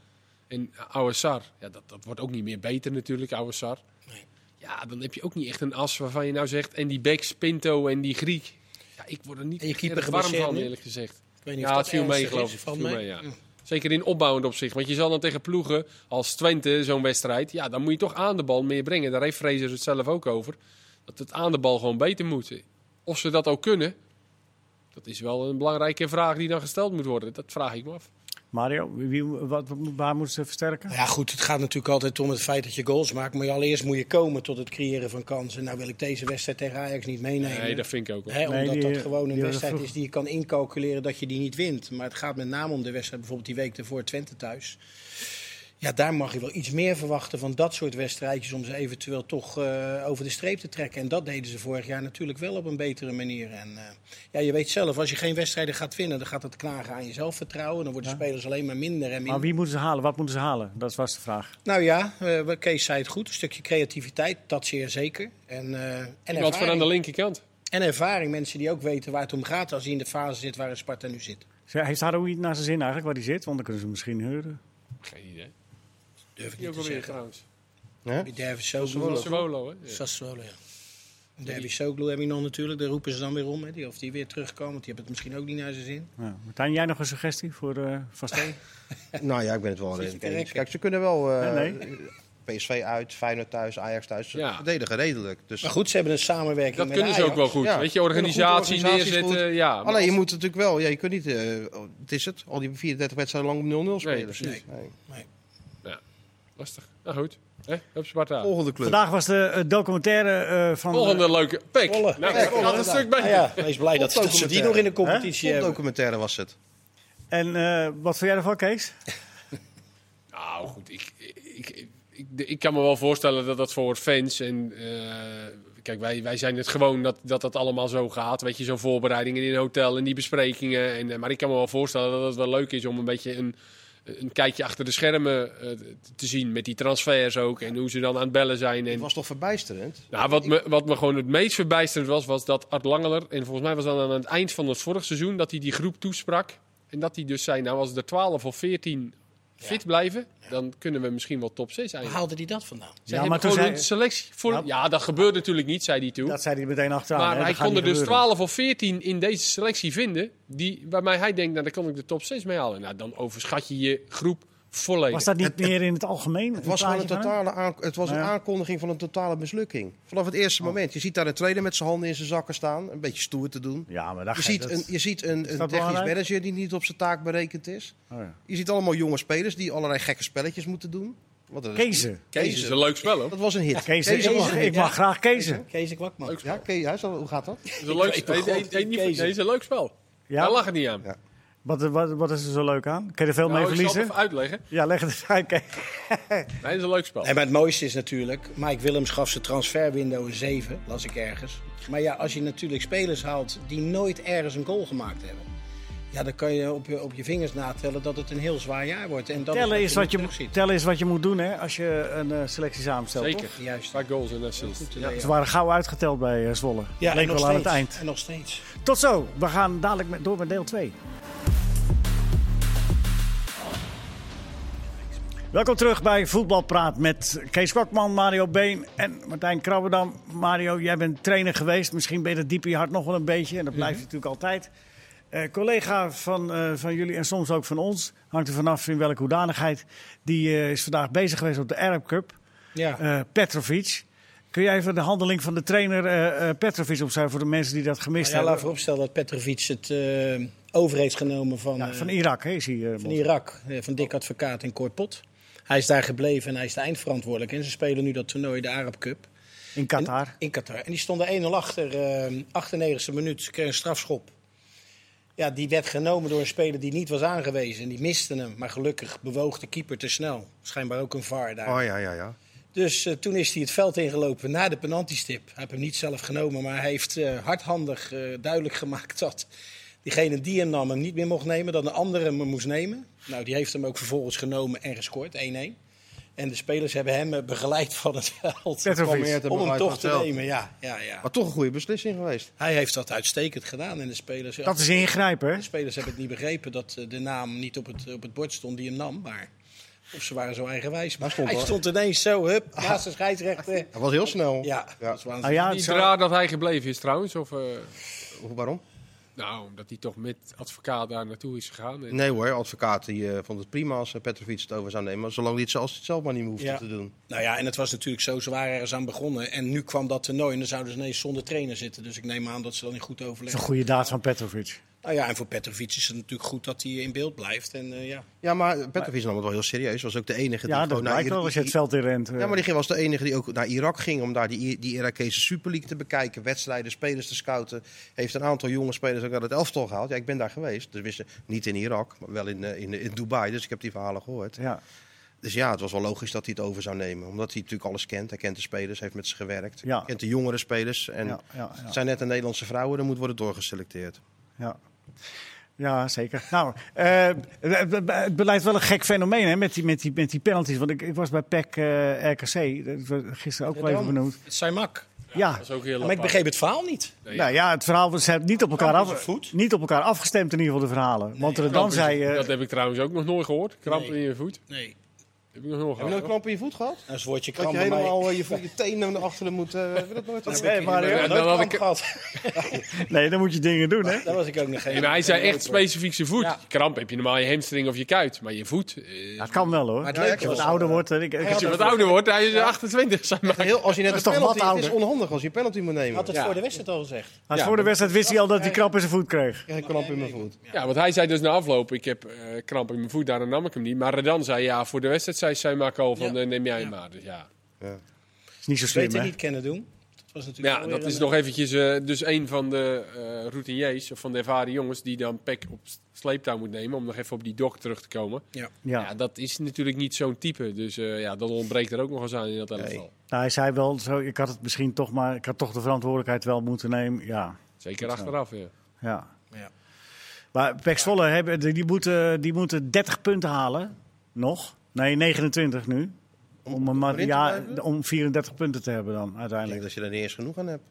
En Ouassar, ja, dat, dat wordt ook niet meer beter natuurlijk, Ouassar. Nee. Ja, dan heb je ook niet echt een as waarvan je nou zegt... En die Beks, Pinto en die Griek. Ja, ik word er niet En je echt warm van, eerlijk gezegd. Ik weet niet Ja, of het dat viel mee, geloof ik. Het viel mee? mee, ja. Zeker in opbouwend opzicht. Want je zal dan tegen ploegen als Twente, zo'n wedstrijd... Ja, dan moet je toch aan de bal meer brengen. Daar heeft Fraser het zelf ook over. Dat het aan de bal gewoon beter moet. Of ze dat ook kunnen... Dat is wel een belangrijke vraag die dan gesteld moet worden. Dat vraag ik me af. Mario, wie, wat, waar moeten ze versterken? Nou Ja, goed, het gaat natuurlijk altijd om het feit dat je goals maakt. Maar allereerst moet je komen tot het creëren van kansen. Nou wil ik deze wedstrijd tegen Ajax niet meenemen. Nee, dat vind ik ook wel. Hè, Nee, omdat die- dat gewoon een wedstrijd is die je kan incalculeren dat je die niet wint. Maar het gaat met name om de wedstrijd, bijvoorbeeld die week ervoor Twente thuis. Ja, daar mag je wel iets meer verwachten van dat soort wedstrijdjes om ze eventueel toch eh, over de streep te trekken. En dat deden ze vorig jaar natuurlijk wel op een betere manier. En eh, ja, je weet zelf, als je geen wedstrijden gaat winnen, dan gaat het knagen aan je zelfvertrouwen. Dan worden Ja. spelers alleen maar minder en minder. Maar wie moeten ze halen? Wat moeten ze halen? Dat was de vraag. Nou ja, eh, Kees zei het goed. Een stukje creativiteit, dat zeer zeker. En, eh, en, Iemand voor aan de linkerkant. en ervaring, mensen die ook weten waar het om gaat als hij in de fase zit waarin Sparta nu zit. Ze- Heeft Haroui naar zijn zin eigenlijk waar hij zit? Want dan kunnen ze misschien huren. Geen idee. Durf ik Die niet ook te alweer zeggen. trouwens. Hè? Die Soglu. Sassuolo. Sassuolo, hè? Ja. Sassuolo, ja. David Soglu heb je nog natuurlijk. Daar roepen ze dan weer om. Hè. Die, of die weer terugkomt. Want die hebben het misschien ook niet naar zijn zin. Ja. Martijn, jij nog een suggestie voor eh Van Steen? *laughs* Nou ja, ik ben het wel eens. Kijk, ze kunnen wel eh, Nee, PSV uit, Feyenoord thuis, Ajax thuis. Ze Ja. verdedigen redelijk. Dus Maar goed, ze hebben een samenwerking Dat met kunnen ze Ajax. ook wel goed. Ja. Weet je, organisatie organisatie is neerzetten. goed. Ja, maar Alleen je moet natuurlijk wel, ja, je kunt niet, eh, het is het, al die 34 wedstrijden lang op 0-0 spelen. precies. Nee. Lastig. Nou goed. Hè? Hup, Sparta. Volgende club. Vandaag was de eh, documentaire eh, van... Volgende leuke. Pek. Volle. Nou, Ja, ik had een stuk bij. Ja, wees blij dat, dat ze die nog in de competitie hebben. documentaire was het. En eh, wat vind jij ervan, Kees? *laughs* Nou goed, ik, ik, ik, ik, ik kan me wel voorstellen dat dat voor fans en... eh, kijk, wij, wij zijn het gewoon dat, dat dat allemaal zo gaat. Weet je, zo'n voorbereidingen in een hotel en die besprekingen. En, eh, maar ik kan me wel voorstellen dat het wel leuk is om een beetje een, een kijkje achter de schermen eh, te zien. Met die transfers ook en hoe ze dan aan het bellen zijn. En, Het was toch verbijsterend? nou, wat me, wat me gewoon het meest verbijsterend was, was dat Art Langeler... en volgens mij was dat aan het eind van het vorig seizoen... dat hij die groep toesprak. En dat hij dus zei, nou als er 12 of 14 fit blijven... dan kunnen we misschien wel top 6 Waar eindigen. haalde die dat vandaan? Ja, maar toen zei- een selectie voor... Ja. Ja. dat gebeurt natuurlijk niet, zei hij toen. Dat zei hij meteen achteraan. maar hè? hij kon er dus gebeuren. 12 of 14 in deze selectie vinden... Die, waarmee hij denkt, nou dan kan ik de top 6 mee halen. Nou, dan overschat je je groep volledig. Was dat niet meer in het algemeen? Het was een, totale aan- het was een Nou ja. aankondiging van een totale mislukking. Vanaf het eerste moment. Je ziet daar een trainer met zijn handen in zijn zakken staan. Een beetje stoer te doen. Ja, maar daar Je ziet, dat- een, je ziet een, een dat technisch belangrijk? manager die niet op zijn taak berekend is. Oh, ja. Je ziet allemaal jonge spelers die allerlei gekke spelletjes moeten doen. Wat dat is- Kezen. Kees is een leuk spel, hoor. Dat was een hit. Was ik, mag graag kezen. Kees Kwakman. Leuk Ja, Kees, hij zal- hoe gaat dat? Het is een leuk spel. Nee, is een leuk spel. Ja? Daar lag het niet aan. Ja. Wat, wat, wat is er zo leuk aan? Kun je er veel Nou, mee ik zal het verliezen? even uitleggen. Ja, leg het eens uit. *laughs* Nee, het is een leuk spel. Nee, maar het mooiste is natuurlijk, Mike Willems gaf zijn transferwindow een 7, las ik ergens. Maar ja, als je natuurlijk spelers haalt die nooit ergens een goal gemaakt hebben. Ja, dan kan je op je, op je vingers natellen dat het een heel zwaar jaar wordt. En dat Tellen is is, wat je, tellen is wat je moet doen hè, als je een eh, selectie samenstelt. Zeker. toch? Juist. Paar goals en assists. Ja. ja. Ze waren gauw uitgeteld bij eh, Zwolle. Ja, Leek en nog wel aan het steeds. eind. En nog steeds. Tot zo. We gaan dadelijk met, door met deel 2. Welkom terug bij Voetbalpraat met Kees Kwakman, Mario Been en Martijn Krabberdam. Mario, jij bent trainer geweest. Misschien ben je dat diep in je hart nog wel een beetje. En dat blijft je natuurlijk altijd. Eh, collega van, eh, van jullie en soms ook van ons, hangt er vanaf in welke hoedanigheid. Die eh, is vandaag bezig geweest op de Arab Cup. Ja. Petrovic. Kun jij even de handeling van de trainer Petrovic opschrijven voor de mensen die dat gemist Nou ja, laat hebben? vooropstellen dat Petrovic het over heeft genomen van, Ja, van Irak, hè, is hij. van. Irak, van Dick Advocaat en Cor Pot. Hij is daar gebleven en hij is de eindverantwoordelijk. En ze spelen nu dat toernooi, de Arab Cup. in Qatar. En- in Qatar. En die stonden 1-0 achter, eh 98e minuut. Ze kregen een strafschop. Ja, die werd genomen door een speler die niet was aangewezen. En die miste hem. Maar gelukkig bewoog de keeper te snel. Schijnbaar ook een VAR daar. Oh ja, ja, ja. Dus eh, toen is hij het veld ingelopen na de penaltystip. Hij heeft hem niet zelf genomen, maar hij heeft eh, hardhandig eh, duidelijk gemaakt dat diegene die hem nam hem niet meer mocht nemen, dat een andere hem moest nemen. Nou, die heeft hem ook vervolgens genomen en gescoord, 1-1. En de spelers hebben hem eh, begeleid van het veld om hem toch te veld. nemen. Ja, ja, ja. Maar toch een goede beslissing geweest. Hij heeft dat uitstekend gedaan en de spelers, Dat is ingrijpen, hè? de spelers hebben het niet begrepen dat eh, de naam niet op het, op het bord stond die hem nam, maar... Of ze waren zo eigenwijs. Maar stond hij wel- stond ineens zo, hup, naast de scheidsrechter. Dat was heel snel. Ja, Ja. dat is waanzinnig. Nou ja, het Niet zou- raar dat hij gebleven is trouwens. Of, eh, Waarom? Nou, omdat hij toch met advocaat daar naartoe is gegaan. En, Nee hoor, advocaat die, eh, vond het prima als eh, Petrovic het over zou nemen. Zolang hij het, zelf- als hij het zelf maar niet meer hoefde Ja. te doen. Nou ja, en het was natuurlijk zo, ze waren ergens aan begonnen. En nu kwam dat toernooi en dan zouden ze ineens zonder trainer zitten. Dus ik neem aan dat ze dan in goed Dat is overleg. een goede daad van Petrovic. Nou ja, en voor Petrovic is het natuurlijk goed dat hij in beeld blijft. En eh, ja, Ja, maar Petrovic nam het wel heel serieus. Was ook de enige die Ja, dat naar wel als je het veld in rent. eh. Ja, maar die was de enige die ook naar Irak ging om daar die, die Irakese Super League te bekijken. Wedstrijden, spelers te scouten. Heeft een aantal jonge spelers ook uit het elftal gehaald. Ja, ik ben daar geweest. Dus wisten niet in Irak, maar wel in, eh, in, in Dubai. Dus ik heb die verhalen gehoord. Ja. Dus ja, het was wel logisch dat hij het over zou nemen. Omdat hij natuurlijk alles kent. Hij kent de spelers, heeft met ze gewerkt. Ja. Kent de jongere spelers. En Ja, ja, ja. het zijn net de Nederlandse vrouwen, er moet worden doorgeselecteerd. Ja. Ja, zeker. Nou, eh, het, blijft wel een gek fenomeen hè, met, die, met, die, met die penalties. Want ik, ik was bij PEC eh, RKC, dat werd gisteren ook wel even benoemd. het zijn mak. Ja, Dat is ook heel Maar ik begreep het verhaal niet. Nee, nou ja, het verhaal was niet op elkaar, af, niet op elkaar afgestemd in ieder geval de verhalen. Want er dan zei... eh, dat heb ik trouwens ook nog nooit gehoord. Kramp Nee. in je voet. Nee. Heb ik nog nooit Heb je kramp in je voet gehad? Dat is het woordje Dat kramp je bij mij. helemaal eh, je, voet- je tenen naar achteren moet... eh heb je dat nooit *laughs* Nee, Mario. nooit Dan had kramp ik- gehad. *laughs* nee, dan moet je dingen doen, hè? Daar was ik ook nog geen. Maar hij zei echt specifiek zijn voet. Ja. Kramp heb je normaal je hamstring of je kuit. Maar je voet... eh, Dat kan wel, hoor. Maar het leuke Als je was, wat ouder wordt... eh, Ik, ik, als je wat ouder wordt, hij is 28. Zeg maar. Heel, als je net Dat is een toch wat penalty, het is ouder? onhandig als je een penalty moet nemen. had het Ja. voor de wedstrijd al gezegd. Ja, voor de wedstrijd wist hij al dat hij krap in zijn voet kreeg. Krijg een kramp in mijn voet. Ja, want hij zei dus na afloop, ik heb eh, kramp in mijn voet, daarom nam ik hem niet. Maar Redan zei ja, voor de wedstrijd zei Seymakko van Ja. eh, neem jij hem maar. Dus ja. is niet zo slim, Beter hè? niet kennen doen. Dat was natuurlijk ja, dat is nog eventjes eh, dus een van de eh routiniers, of van de ervaren jongens, die dan Peck op sleeptouw moet nemen, om nog even op die dok terug te komen. Ja. Ja. Ja, dat is natuurlijk niet zo'n type. Dus eh, ja, dat ontbreekt er ook nog eens aan in dat elftal. Nee. Nou, hij zei wel, zo, ik had het misschien toch maar... Ik had toch de verantwoordelijkheid wel moeten nemen. Ja, Zeker achteraf, ja. ja. Ja. Maar Pek Zwolle, die moeten, die moeten 30 punten halen. Nog. Nee, 29 nu. Om, een, ja, om 34 punten te hebben dan, Ik denk uiteindelijk. dat je er niet eens genoeg aan hebt.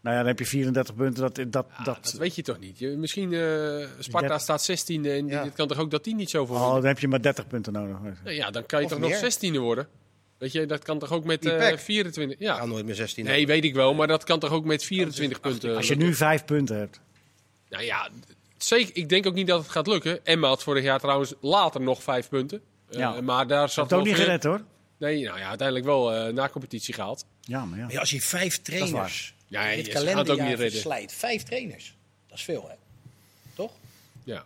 Nou ja, dan heb je 34 punten. Dat, dat, dat, dat weet je toch niet? Je, misschien eh Sparta staat 16e en Ja. het kan toch ook dat die niet zoveel oh, winnen? dan heb je maar 30 punten nodig. Nou ja, dan kan je Of toch meer. nog 16e worden? Weet je, dat kan toch ook met Die eh, Peck. 24? Ja, Ja. nooit meer 16. Nee, weet ik wel, maar dat kan toch ook met 24 punten? Als je nu 5 punten hebt. Nou ja, zeker. Ik denk ook niet dat het gaat lukken. Emma had vorig jaar trouwens later nog 5 punten. Eh, Ja. maar daar Dat zat heeft ook niet gered hoor. Nee, nou ja, uiteindelijk wel eh, na competitie gehaald. Ja, maar ja. Maar ja, als je vijf trainers Ja, in ook kalenderjaar niet redden. verslijt. Vijf trainers. Dat is veel, hè? Toch? Ja.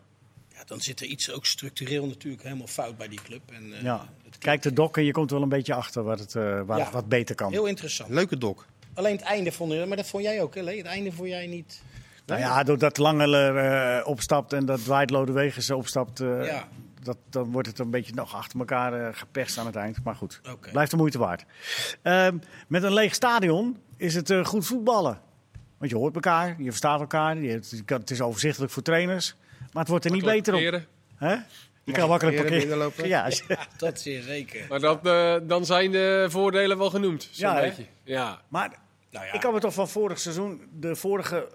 Ja, dan zit er iets ook structureel natuurlijk helemaal fout bij die club. En, eh, ja. Kijk de dok en je komt wel een beetje achter wat, het, eh, waar Ja. het wat beter kan. Heel interessant. Leuke dok. Alleen het einde vond je, maar dat vond jij ook, hè? Het einde vond jij niet. Nou ja, doordat Langeler eh, opstapt en dat Dwight Lodewegers opstapt, eh, Ja. Dat, dan wordt het een beetje nog achter elkaar eh, geperst aan het eind. Maar goed, blijft de moeite waard. Ehm, met een leeg stadion is het eh, goed voetballen. Want je hoort elkaar, je verstaat elkaar, je, het, is overzichtelijk voor trainers. Maar het wordt er niet beter op. Hè? Je kan makkelijk parkeren? Ja, als *laughs* je- Ja, dat zeer zeker. Maar dat, eh, dan zijn de voordelen wel genoemd. Zo'n Ja, beetje. Ja. maar Nou ja, ik kan me toch van vorig seizoen, de vorige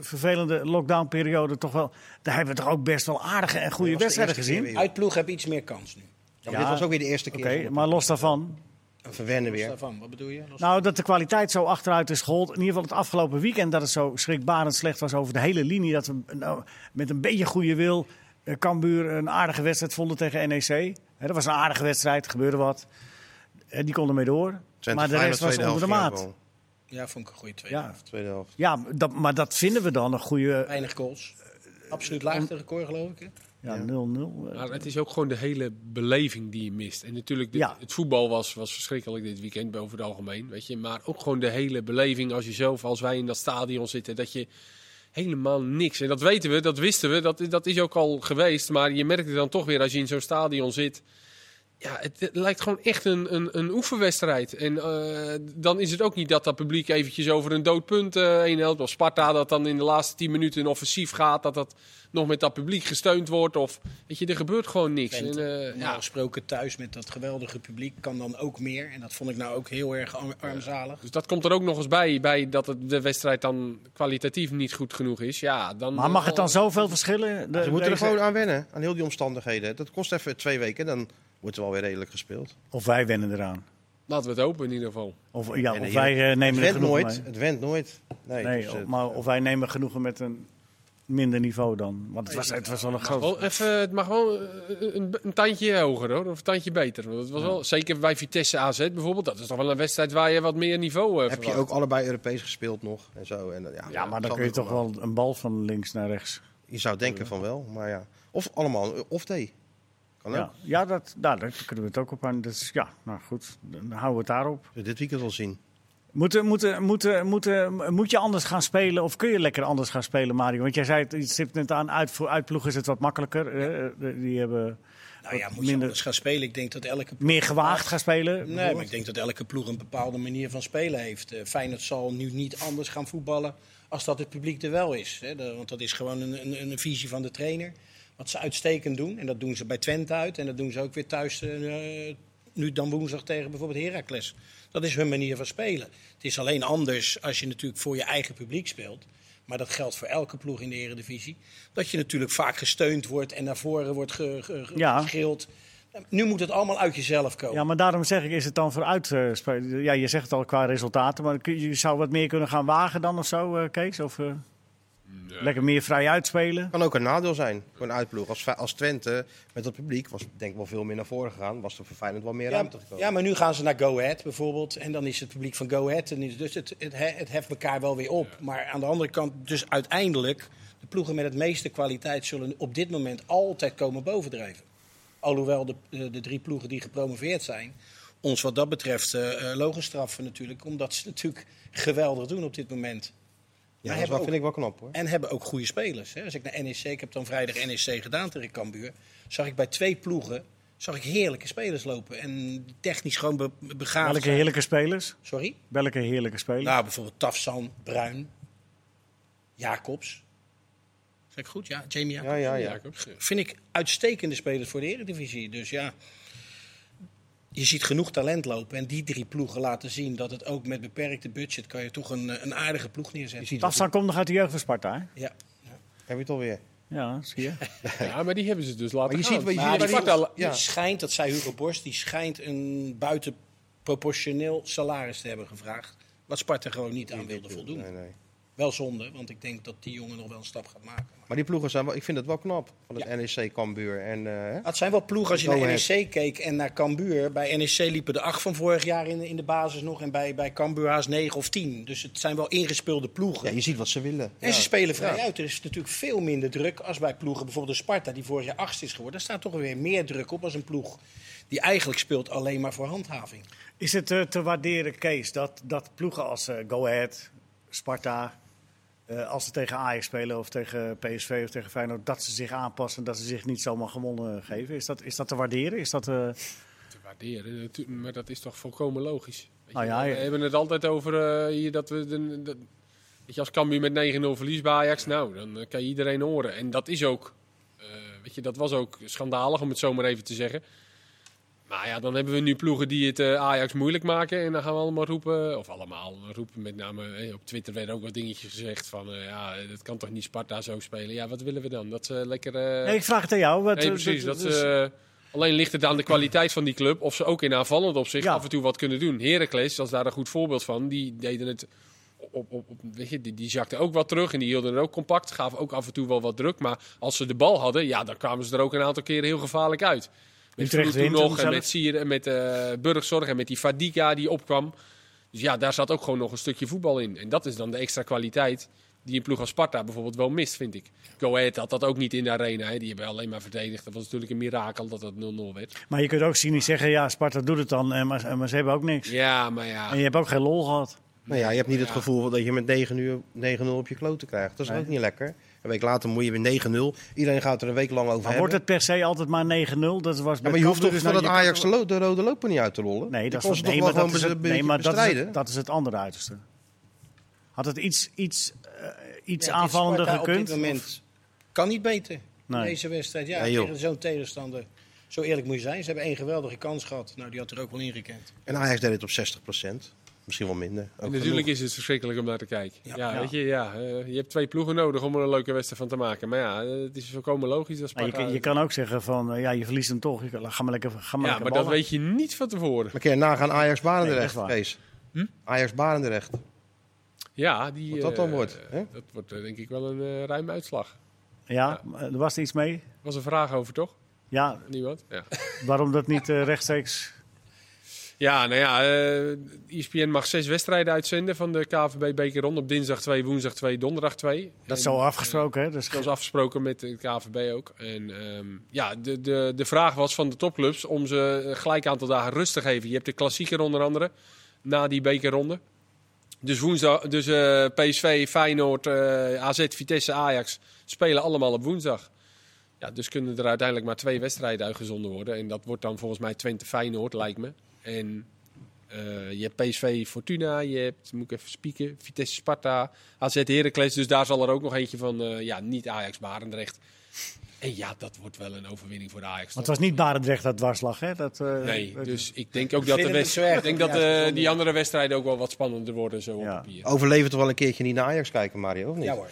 vervelende lockdownperiode, toch wel. Daar hebben we toch ook best wel aardige en goede wedstrijden gezien. uitploeg heb iets meer kans nu. Ja, maar Ja. dit was ook weer de eerste Oké, keer. zonder maar los daarvan. Verwennen Los weer. daarvan, wat bedoel je? Los- Nou, dat de kwaliteit zo achteruit is gehold. In ieder geval het afgelopen weekend dat het zo schrikbarend slecht was over de hele linie. Dat we nou, met een beetje goede wil eh, Cambuur een aardige wedstrijd vonden tegen NEC. Hè, dat was een aardige wedstrijd, er gebeurde wat. Eh, die konden mee door. Twente maar de rest was onder de maat. Ja, vond ik een goede tweede Ja, helft. Tweede helft. ja dat, maar dat vinden we dan een goede Weinig goals. Absoluut laagste record, geloof ik. hè? ja, 0-0. eh. Maar het is ook gewoon de hele beleving die je mist. En natuurlijk, dit- Ja. het voetbal was, was verschrikkelijk dit weekend over het algemeen. Weet je? Maar ook gewoon de hele beleving als je zelf, als wij in dat stadion zitten, dat je helemaal niks. En dat weten we, dat wisten we, dat, dat is ook al geweest. Maar je merkt het dan toch weer als je in zo'n stadion zit. Ja, het, het lijkt gewoon echt een, een, een oefenwedstrijd. En eh, dan is het ook niet dat dat publiek eventjes over een dood punt eh heen helpt. Of Sparta dat dan in de laatste tien minuten een offensief gaat. Dat dat nog met dat publiek gesteund wordt. Of, weet je, er gebeurt gewoon niks. En, eh, Normaal ja, gesproken thuis met dat geweldige publiek kan dan ook meer. En dat vond ik nou ook heel erg arm- armzalig. dus dat komt er ook nog eens bij, bij dat het, de wedstrijd dan kwalitatief niet goed genoeg is. Ja, dan, Maar mag het dan zoveel verschillen? De- Ze moeten er gewoon aan wennen, aan heel die omstandigheden. Dat kost even twee weken, dan wordt er wel weer redelijk gespeeld. Of wij wennen eraan. Laten we het hopen in ieder geval. Of, ja, En of wij eh, Het nemen er went genoegen nooit. mee. Het went nooit. Nee, Nee, dus, eh, maar of wij nemen genoegen met een minder niveau dan. Want het was, het was wel een groot... Wel even, het mag wel eh, een, een tandje hoger hoor, of een tandje beter. Want het was wel, zeker bij Vitesse AZ bijvoorbeeld, dat is toch wel een wedstrijd waar je wat meer niveau eh heb je ook allebei Europees gespeeld nog en zo. En, ja, Ja, maar dan kun je toch wel een bal van links naar rechts. Je zou denken van wel, maar ja. Of allemaal, of thee. Kan ook. Ja, ja dat, nou, daar kunnen we het ook op aan. Dus ja, nou goed, dan houden we het daarop. We dit weekend wel zien. Moeten, moeten, moeten, moeten, moet je anders gaan spelen of kun je lekker anders gaan spelen, Mario? Want jij zei, het, je stipt net aan, uit, voor uitploeg is het wat makkelijker. eh, eh, die hebben Nou ja, je minder, anders gaan spelen. Ik denk dat elke meer gewaagd gaan spelen. Nee, maar ik denk dat elke ploeg een bepaalde manier van spelen heeft. Eh, Feyenoord zal nu niet anders gaan voetballen als dat het publiek er wel is. Hè. Want dat is gewoon een, een, een visie van de trainer. Wat ze uitstekend doen. En dat doen ze bij Twente uit. En dat doen ze ook weer thuis eh, nu dan woensdag tegen bijvoorbeeld Heracles. Dat is hun manier van spelen. Het is alleen anders als je natuurlijk voor je eigen publiek speelt. Maar dat geldt voor elke ploeg in de Eredivisie. Dat je natuurlijk vaak gesteund wordt en naar voren wordt ge, ge- ge- Ja. geschild. Nu moet het allemaal uit jezelf komen. Ja, maar daarom zeg ik, is het dan vooruit eh, spelen? Ja, je zegt het al qua resultaten, maar je zou wat meer kunnen gaan wagen dan of zo, eh, Kees? Of eh, lekker meer vrij uitspelen? Kan ook een nadeel zijn voor een uitploeg. Als, als Twente met het publiek was denk ik wel veel meer naar voren gegaan. Was er voor Feyenoord wel meer Ja, ruimte gekomen. ja, maar nu gaan ze naar Go Ahead bijvoorbeeld. En dan is het publiek van Go Ahead. En is- dus het, het, he- het heft elkaar wel weer op. Maar aan de andere kant, dus uiteindelijk... de ploegen met het meeste kwaliteit zullen op dit moment altijd komen bovendrijven. Alhoewel de, de, de drie ploegen die gepromoveerd zijn... ons wat dat betreft eh eh, logisch straffen natuurlijk. Omdat ze natuurlijk geweldig doen op dit moment. Ja, Maar dat vind ik wel knap hoor. En hebben ook goede spelers. Hè. Als ik naar NEC, ik heb dan vrijdag NEC gedaan tegen Cambuur. Zag ik bij twee ploegen zag ik heerlijke spelers lopen. En technisch gewoon be begaafd. Welke zijn. heerlijke spelers? Sorry? Welke heerlijke spelers? Nou, bijvoorbeeld Tafsan, Bruin, Jacobs. Zeg ik goed? Ja, Jamie Jacobs. Ja, ja, ja. Jacobs, ja. Vind ik uitstekende spelers voor de Eredivisie. Dus ja, je ziet genoeg talent lopen. En die drie ploegen laten zien dat het ook met beperkte budget... kan je toch een, een aardige ploeg Je neerzetten. Tafsan komt nog uit de jeugd van Sparta, hè? Ja. Heb je het alweer? Ja, zie je. *laughs* Ja, maar die hebben ze dus laten Maar je gaan. ziet wat je ziet Sparta- die ja. schijnt, dat zei Hugo Borst, die schijnt een buitenproportioneel salaris te hebben gevraagd. Wat Sparta gewoon niet aan wilde voldoen. Nee, nee. Wel zonde, want ik denk dat die jongen nog wel een stap gaat maken. Maar die ploegen zijn wel, ik vind het wel knap. Van het NEC, Cambuur en... eh, hè? Het zijn wel ploegen als je naar. NEC keek en naar Cambuur. Bij NEC liepen de acht van vorig jaar in, in de basis nog. En bij, bij Cambuur haast negen of tien. Dus het zijn wel ingespeelde ploegen. ja, je ziet wat ze willen. En Ja. ze spelen vrij Ja. uit. Er is natuurlijk veel minder druk als bij ploegen. Bijvoorbeeld de Sparta, die vorig jaar achtste is geworden. Daar staat toch weer meer druk op als een ploeg die eigenlijk speelt alleen maar voor handhaving. Is het eh, te waarderen, Kees, dat, dat ploegen als eh, Go Ahead, Sparta, eh, als ze tegen Ajax spelen of tegen PSV of tegen Feyenoord, dat ze zich aanpassen, dat ze zich niet zomaar gewonnen geven? Is dat, is dat te waarderen? Is dat, eh, te waarderen. natu- Maar dat is toch volkomen logisch. Weet Nou je, ja, we ja. hebben het altijd over eh, hier dat we. De, de- weet je, als Cambuur met 9-0 verliest bij Ajax, nou, dan eh, kan je iedereen horen. En dat is ook. eh, weet je, dat was ook schandalig om het zo maar even te zeggen. Maar ja, dan hebben we nu ploegen die het eh, Ajax moeilijk maken. En dan gaan we allemaal roepen, of allemaal roepen met name, eh, op Twitter werden ook wat dingetjes gezegd van, eh, ja, dat kan toch niet Sparta zo spelen. Ja, wat willen we dan? Dat ze lekker... nee, ik vraag het aan jou. Wat, Nee, precies. Dat dus- ze, eh, alleen ligt het aan de kwaliteit van die club. Of ze ook in aanvallend opzicht Ja. af en toe wat kunnen doen. Heracles, dat is daar een goed voorbeeld van. Die deden het. Op, op, op, weet je, die, die zakten ook wat terug en die hielden er ook compact. Gaven ook af en toe wel wat druk. Maar als ze de bal hadden, ja, dan kwamen ze er ook een aantal keren heel gevaarlijk uit. Met Utrecht toen nog en met Sier en met eh Burgzorg en met die Fadika die opkwam. Dus ja, daar zat ook gewoon nog een stukje voetbal in. En dat is dan de extra kwaliteit die een ploeg als Sparta bijvoorbeeld wel mist, vind ik. Go Ahead had dat ook niet in de arena. Hè. Die hebben alleen maar verdedigd. Dat was natuurlijk een mirakel dat dat 0-0 werd. Maar je kunt ook cynisch zeggen, ja, Sparta doet het dan, eh, maar, maar ze hebben ook niks. Ja, maar ja. En je hebt ook geen lol gehad. Nou ja, je hebt niet het gevoel dat je met 9 uur 9-0 op je kloten krijgt. Dat is Nee. ook niet lekker. Een week later moet je weer 9-0. Iedereen gaat er een week lang over Maar hebben. wordt het per se altijd maar 9-0? Dat was ja, maar je hoeft toch dus van nou, dat Ajax de, lo- de rode loper niet uit te rollen? Nee, dat, is, nee, maar dat, gewoon is het, nee, maar dat, is het, dat is het andere uiterste. Had het iets, iets, eh, iets Ja, aanvallender gekund? Op dit moment kan niet beter. Nee. In deze wedstrijd. Ja, tegen zo'n tegenstander. Zo eerlijk moet je zijn. Ze hebben één geweldige kans gehad. Nou, die had er ook wel ingekend. En Ajax deed het op 60%. Misschien wel minder. En natuurlijk genoeg. is het verschrikkelijk om naar te kijken. Ja, Ja. Ja. weet je, ja, eh, je hebt twee ploegen nodig om er een leuke wedstrijd van te maken. Maar ja, het is volkomen logisch dat je, Sparta... kan- je kan ook zeggen van, eh, ja, je verliest hem toch. Je kan, ga maar lekker, ga maar ja, lekker maar dat weet je niet van tevoren. Maar je nagaan Ajax Nee, Barendrecht, waar. Kees? Hm? Ajax Barendrecht. Ja, die, Wat dat dan eh, wordt, hè? Dat wordt denk ik wel een ruime uitslag. Ja, er was er iets mee. was een vraag over, toch? Ja, Niemand? Ja. waarom dat niet eh, rechtstreeks... Ja, nou ja, eh ESPN mag zes wedstrijden uitzenden van de KVB Bekerron. Op dinsdag 2, woensdag 2, donderdag 2. Dat is En, zo afgesproken, hè? Dus Dat was afgesproken met de KVB ook. En ehm, ja, de, de, de vraag was van de topclubs om ze een gelijk aantal dagen rust te geven. Je hebt de klassieker onder andere, na die bekerronde. Dus woensdag, dus eh, PSV, Feyenoord, eh, AZ, Vitesse, Ajax spelen allemaal op woensdag. Ja, dus kunnen er uiteindelijk maar twee wedstrijden uitgezonden worden. En dat wordt dan volgens mij Twente Feyenoord, lijkt me. En eh, je hebt PSV Fortuna, je hebt, moet ik even spieken, Vitesse Sparta, AZ Heracles. Dus daar zal er ook nog eentje van, eh, ja, niet Ajax Barendrecht. En ja, dat wordt wel een overwinning voor de Ajax. Want het was niet Barendrecht dat dwarslag, hè? Dat, eh, Nee, dus ik denk ook dat, de erg ik denk dat de eh, die andere wedstrijden ook wel wat spannender worden zo Ja. op papier. Overleven toch wel een keertje niet naar Ajax kijken, Mario, of niet? Ja hoor.